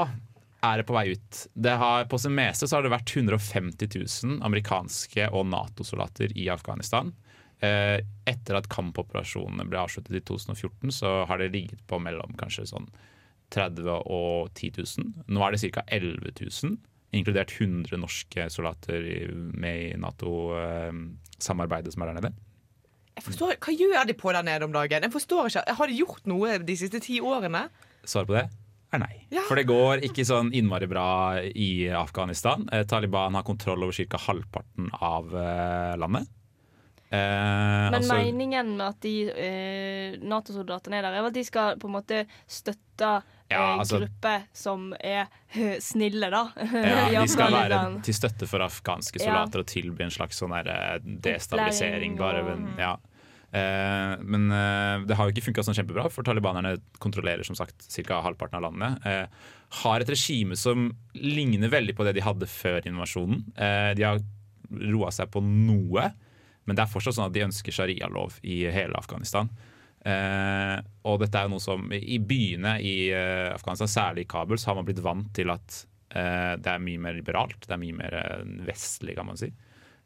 er det på vei ut. Det har, på sin meste så har det vært 150 000 amerikanske og Nato-soldater i Afghanistan. Eh, etter at kampoperasjonene ble avsluttet i 2014, så har det ligget på mellom kanskje sånn 30 og 10 000. Nå er det ca. 11 000, inkludert 100 norske soldater med i Nato-samarbeidet som er der nede. Jeg forstår, hva gjør de på der nede om dagen? Jeg forstår ikke, Har de gjort noe de siste ti årene? Svaret på det er nei. For det går ikke sånn innmari bra i Afghanistan. Eh, Taliban har kontroll over ca. halvparten av eh, landet. Eh, Men altså- meningen med at de eh, Nato-soldatene er der, er at de skal på en måte støtte Ja, altså- gruppe som er snille, da. Ja, de skal være til støtte for afghanske Ja. soldater og tilby en slags sånn der, eh, destabilisering. Bare, men, ja. Eh, men eh, det har jo ikke funka sånn kjempebra, for talibanerne kontrollerer som sagt ca. halvparten av landet. Eh, har et regime som ligner veldig på det de hadde før invasjonen. Eh, de har roa seg på noe, men det er fortsatt sånn at de ønsker sharialov i hele Afghanistan. Eh, og dette er jo noe som I byene i eh, Afghanistan, særlig i Kabul, så har man blitt vant til at eh, det er mye mer liberalt. Det er mye mer eh, vestlig, kan man si.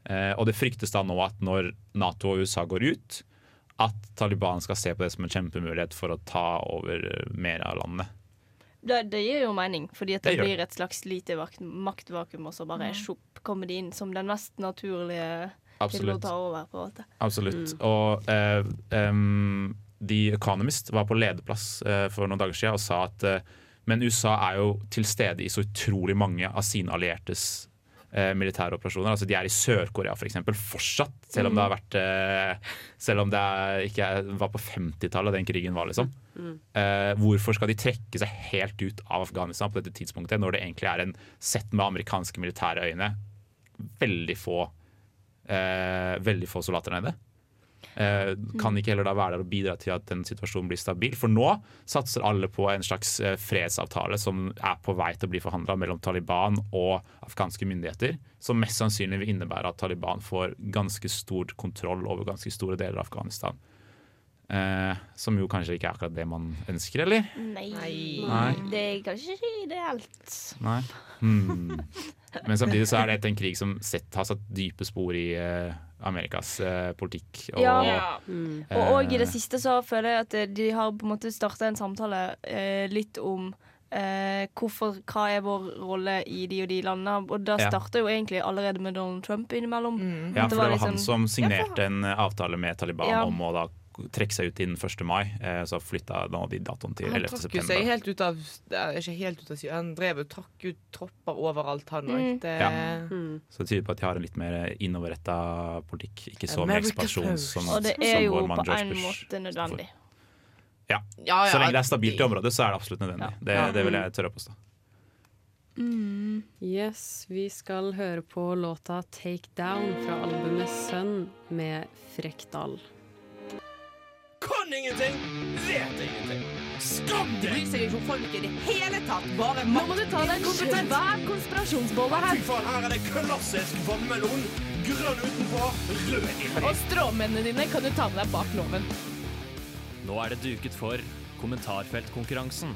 Eh, og det fryktes da nå at når Nato og USA går ut, at Taliban skal se på det som en kjempemulighet for å ta over eh, mer av landet. Det, det gir jo mening, fordi at det, Det blir et slags lite vak- maktvakuum, og så bare sjopp kommer de inn som den mest naturlige til å ta over. på en måte. Absolutt. Og eh, em, The Economist var på lederplass eh, for noen dager siden og sa at eh, men USA er jo til stede i så utrolig mange av sine alliertes eh, militære operasjoner. Altså De er i Sør-Korea for eksempel, fortsatt, selv om det har vært eh, Selv om det ikke var på 50-tallet den krigen var, liksom. Eh, hvorfor skal de trekke seg helt ut av Afghanistan på dette tidspunktet, når det egentlig er en sett med amerikanske militære øyne veldig få veldig få soldater nede? Eh, kan ikke heller da være der og bidra til at den situasjonen blir stabil? For nå satser alle på en slags eh, fredsavtale som er på vei til å bli forhandla mellom Taliban og afghanske myndigheter, som mest sannsynlig vil innebære at Taliban får ganske stor kontroll over ganske store deler av Afghanistan. Eh, som jo kanskje ikke er akkurat det man ønsker, eller? Nei. Nei. Det er kanskje ikke ideelt. Nei. Hmm. Men samtidig så er dette en krig som sett, har satt dype spor i eh, Amerikas eh, politikk. Og, Ja. Mm. Og, og i det siste så føler jeg at eh, de har på en måte starta en samtale eh, litt om eh, hvorfor, hva er vår rolle i de og de landene. Og da Ja. jo egentlig allerede med Donald Trump innimellom. Ja, for det var han liksom- som signerte en eh, avtale med Taliban Ja. om å da trekke seg ut innen 1. mai. Eh, så flytta de datoen til Han 11. trakk seg september. helt ut av eh, Ikke helt ut av han drev og trakk ut tropper overalt, han òg. Mm. Det Ja. Så det tyder på at de har en litt mer innoverretta politikk. Ikke så mye America ekspansjon som, Og det er jo på en måte nødvendig. Ja. Ja, ja, Så lenge det er stabilt i området, så er det absolutt nødvendig. Det, Ja. det vil jeg tørre å påstå. Yes, vi skal høre på låta 'Take Down' fra albumet 'Sønn' med Frekdal. Kan ingenting, vet ingenting. Skam deg! Bryr seg ikke om folk i det hele tatt. Bare Nå må du ta deg en Hver konspirasjonsbolle Fy faen, her er det klassisk vannmelon. Grønn utenpå, rød inni. Og stråmennene dine kan du ta med deg bak loven. Nå er det duket for kommentarfeltkonkurransen.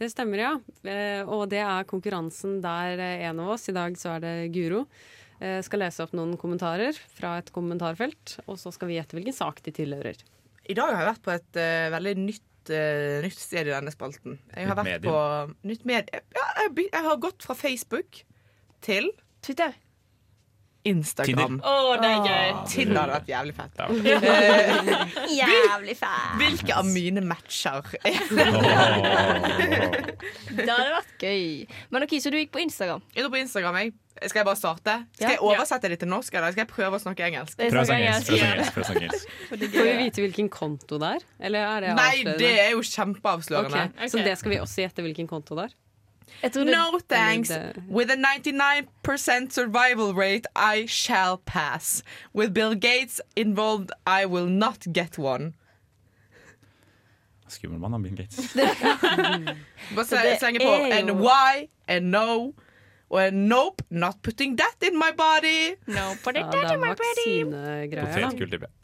Det stemmer, ja. Eh, Og det er konkurransen der eh, en av oss, i dag så er det Guro, eh, skal lese opp noen kommentarer fra et kommentarfelt. Og så skal vi gjette hvilken sak de tilhører. I dag har jeg vært på et uh, veldig nytt, uh, nytt sted i denne spalten. Jeg har Nytt vært på nytt medie. Ja, jeg, jeg har gått fra Facebook til Twitter. Instagram. Tinder. Oh, det er gøy. Tinder hadde vært jævlig fett. Jævlig fett. Hvilke av mine matcher Det hadde vært gøy. Men ok, Så du gikk på Instagram? Jeg gikk på Instagram, jeg. Skal jeg bare starte? Skal jeg oversette det til norsk, eller skal jeg prøve å snakke engelsk? Prøv å snakke engelsk. prøv å snakke engelsk. Får vi vite hvilken konto det er? Eller er det Nei, det er jo kjempeavslørende. Okay. Så det skal vi også gjette hvilken konto det er? No thanks. With a 99% survival rate, I shall pass. With Bill Gates involved, I will not get one. Skummel mann, han Bill Gates. Bare slenge på and why and no. Og nope, not putting that in my body. No, put Ja, det er vaksinegreier, body. Potetgull, tipper jeg.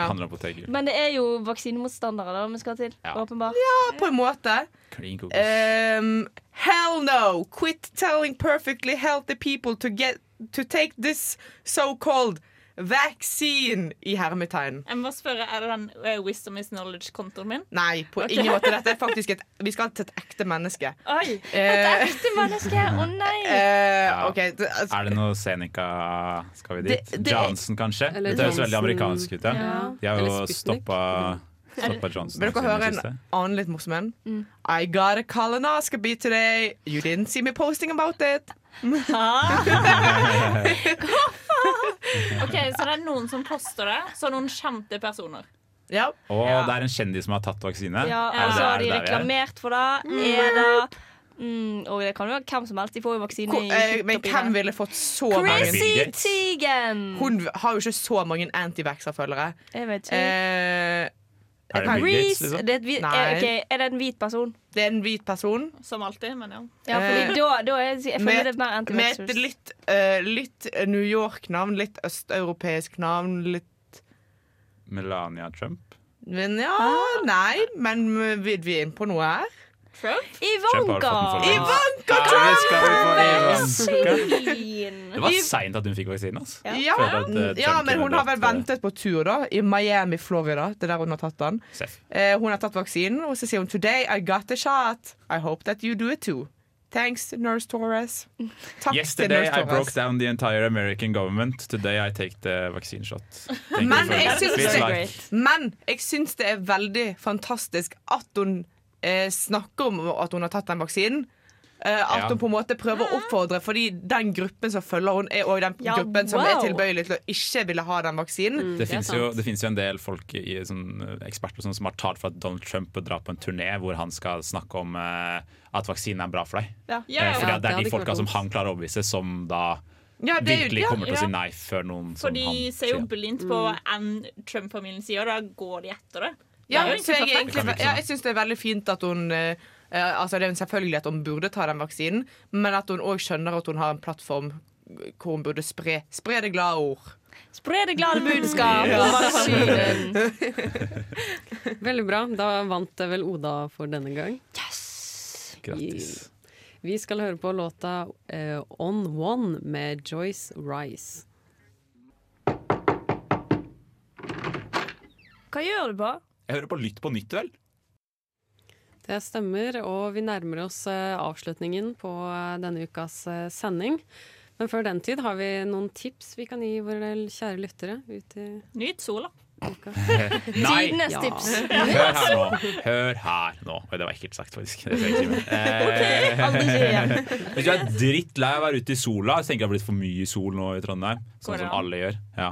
Om potetgull. Men det er jo vaksinemotstandere da vi skal til. Åpenbart. Ja, på en måte. Um, hell no! Quit telling perfectly healthy people to get to take this so-called vaccine i hermetegn. Jeg må spørre, Er det den uh, Wisdom is knowledge-kontoen min? Nei, på okay. ingen måte. Dette er faktisk et Vi skal til et ekte menneske. Oi! Eh, Et ekte menneske! Å nei! Uh, okay. Det, altså, Er det noe Seneca Skal vi dit? Det- det- Johnson, kanskje? Eller Det høres veldig amerikansk ut. Ja. Ja. De har jo stoppa. Vil dere høre en annen litt morsom en? Mm. I got a colonoscopy today. You didn't see me posting about it. OK, så det er noen som poster det, så noen kjente personer. Ja. Og det er en kjendis som har tatt vaksine. Ja, og så har de er? reklamert for det. Er det mm, Og det kan jo være hvem som helst. De får jo vaksine Hvor, eh, men hvem ville fått så Chrissy mange Teigen! Hun har jo ikke så mange antivaxer-følgere. Jeg vet ikke. Eh, Er det Bill Gates, liksom? det er, et hvit, er, ok, er det en hvit person? Det er en hvit person. Som alltid, men ja. Ja, fordi Eh, da, da er, jeg føler det er mer Med et litt, uh, litt New York-navn, litt østeuropeisk navn, litt Melania Trump. Men ja, nei, men vi, vi er inne på noe her. Ivanka! Ivanka Ja, Trump! Det var seint at hun fikk vaksinen. Altså. Ja, eh, ja, men hun har vel eh, ventet på tur, da. I Miami, Florida. Det er der hun har tatt den. Eh, hun har tatt vaksinen, og så sier hun 'Today I got the shot. I hope that you do it too'. Thanks, Nurse Torres. Takk til Yesterday Nurse I broke down the entire American government. Today I take the vaccine shot. Men jeg, syns like- men jeg syns det er veldig fantastisk at hun eh, snakker om at hun har tatt den vaksinen. Eh, at Ja. hun på en måte prøver å oppfordre, fordi den gruppen som følger hun er også den Ja, gruppen som wow. er tilbøyelig til å ikke ville ha den vaksinen. Det finnes jo, det finnes jo en del folk i, sånn, eh, eksperter sånn, som har talt for at Donald Trump bør dra på en turné hvor han skal snakke om eh, at vaksinen er bra for deg. Ja. Eh, fordi at det er hadde de ikke folka vært som dumt. han klarer å overbevise, som da Ja, det er jo- virkelig ja, kommer til å ja. si nei før noen For som de han ser jo sier. blindt på enn Trump-familien sier, og da går de etter det. Ja, så jeg, egentlig jeg syns det er veldig fint at hun eh, eh, Altså Det er selvfølgelig at hun burde ta den vaksinen, men at hun òg skjønner at hun har en plattform hvor hun burde spre, spre det glade ord. Spre det glade budskap. Veldig bra. Da vant vel Oda for denne gang. Grattis. Vi skal høre på låta uh, On One med Joyce Rice. Hva gjør du på? Jeg hører på Lytt på nytt, vel? Det stemmer, og vi nærmer oss eh, avslutningen på eh, denne ukas eh, sending. Men før den tid har vi noen tips vi kan gi våre kjære lyttere. Ut i Nyt sola. uka. Nei! Tips. Hør her nå. Hør her nå. Oi, det var ekkelt sagt, faktisk. Igjen. Hvis du er drittlei av å være ute i sola, så tenker jeg det har blitt for mye sol nå i Trondheim. Sånn som alle gjør. Ja.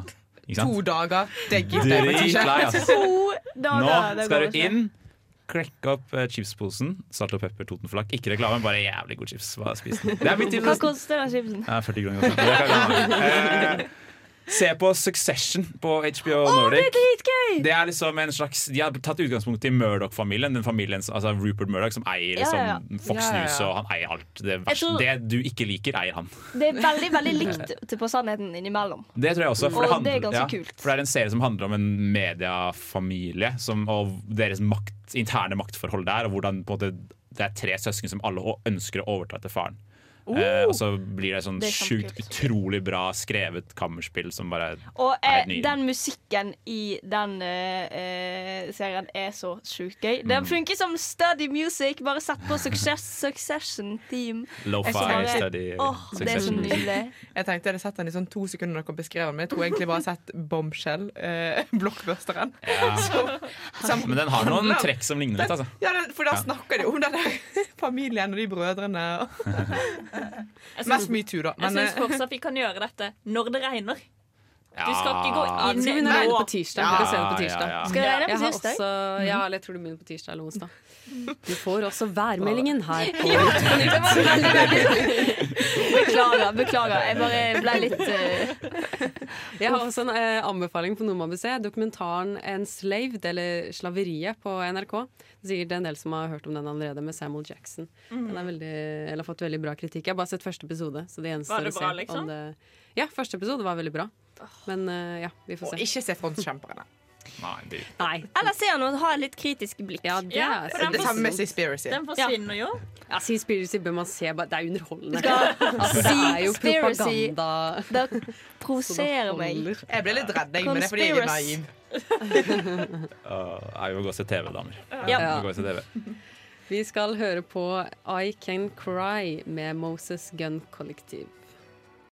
To dager. Det gidder jeg ikke. To dager. Nå skal du inn, klekke opp eh, chipsposen. Salt og pepper, Totenflak. Ikke reklame, bare jævlig god chips. Bare. Det er mitt. Hva koster den chipsen? Ja, 40 kroner. Det Se på Succession på HBO det Nordic. er dritgøy! Det er liksom en slags De har tatt utgangspunkt i Murdoch-familien. Den familien, altså Rupert Murdoch som eier liksom, ja, ja. Fox Ja, News, og han eier alt. Det, vers, tror- det du ikke liker, eier han. Det er veldig veldig likt til på sannheten innimellom. Det tror jeg også. For Og det, handler, det er kult. For det er en serie som handler om en mediefamilie som, og deres makt, interne maktforhold der, og hvordan måte, det er tre søsken som alle ønsker å overta etter faren. Eh, og så blir det sånn Det er sjukt utrolig bra skrevet kammerspill som bare Og er eh, helt den musikken i den eh, eh, serien er så sjukt gøy. Mm. Den funker som study music. Bare sett på Success, Succession Team. Lo-fi study Åh, det er så nydelig. Jeg tenkte jeg hadde sett den i sånn to sekunder dere beskrev den, men jeg tror egentlig bare sett Bombshell, eh, blockbusteren. Ja. Men den har noen trekk som ligner litt, altså. Ja, den, for da Ja. snakker de om den der familien og de brødrene. Jeg Mest metoo, da. jeg Men, syns eh, fortsatt vi kan gjøre dette når det regner. Ja. Du skal ikke gå inn skal begynne nå. regne på tirsdag. Ja, Vi kan se det på ja, tirsdag. ja. Skal vi regne på Jeg har tirsdag? også, ja, eller jeg tror du begynner på tirsdag eller onsdag. Du får også værmeldingen her på Ja, Beklager. beklager Jeg bare ble litt uh... Jeg har også en eh, anbefaling på noe man bør se. Dokumentaren 'Enslaved', eller 'Slaveriet', på NRK. Det er sikkert en del som har hørt om den allerede, med Samuel Jackson. Mm. Den er veldig, eller har fått veldig bra kritikk. Jeg har bare sett første episode. Så det gjenstår Var det å bra, se liksom? om det Ja, første episode var veldig bra. Men uh, ja, vi får og se. ikke se Frontkjemperne. Nei, det, Nei. Eller se han og ha et litt kritisk blikk. Ja, det Ja, for den Det samme med Seaspiracy. Den forsvinner jo. Ja, Seaspiracy bør man se. bare- Det er underholdende. Skal- Altså, det er jo propaganda. Det provoserer meg. Jeg ble litt redd, jeg, men det er fordi jeg er naiv. uh, jeg vil gå og se TV, damer. Ja. Gå og se TV. Vi skal høre på I Can Cry med Moses Gun Kollektiv.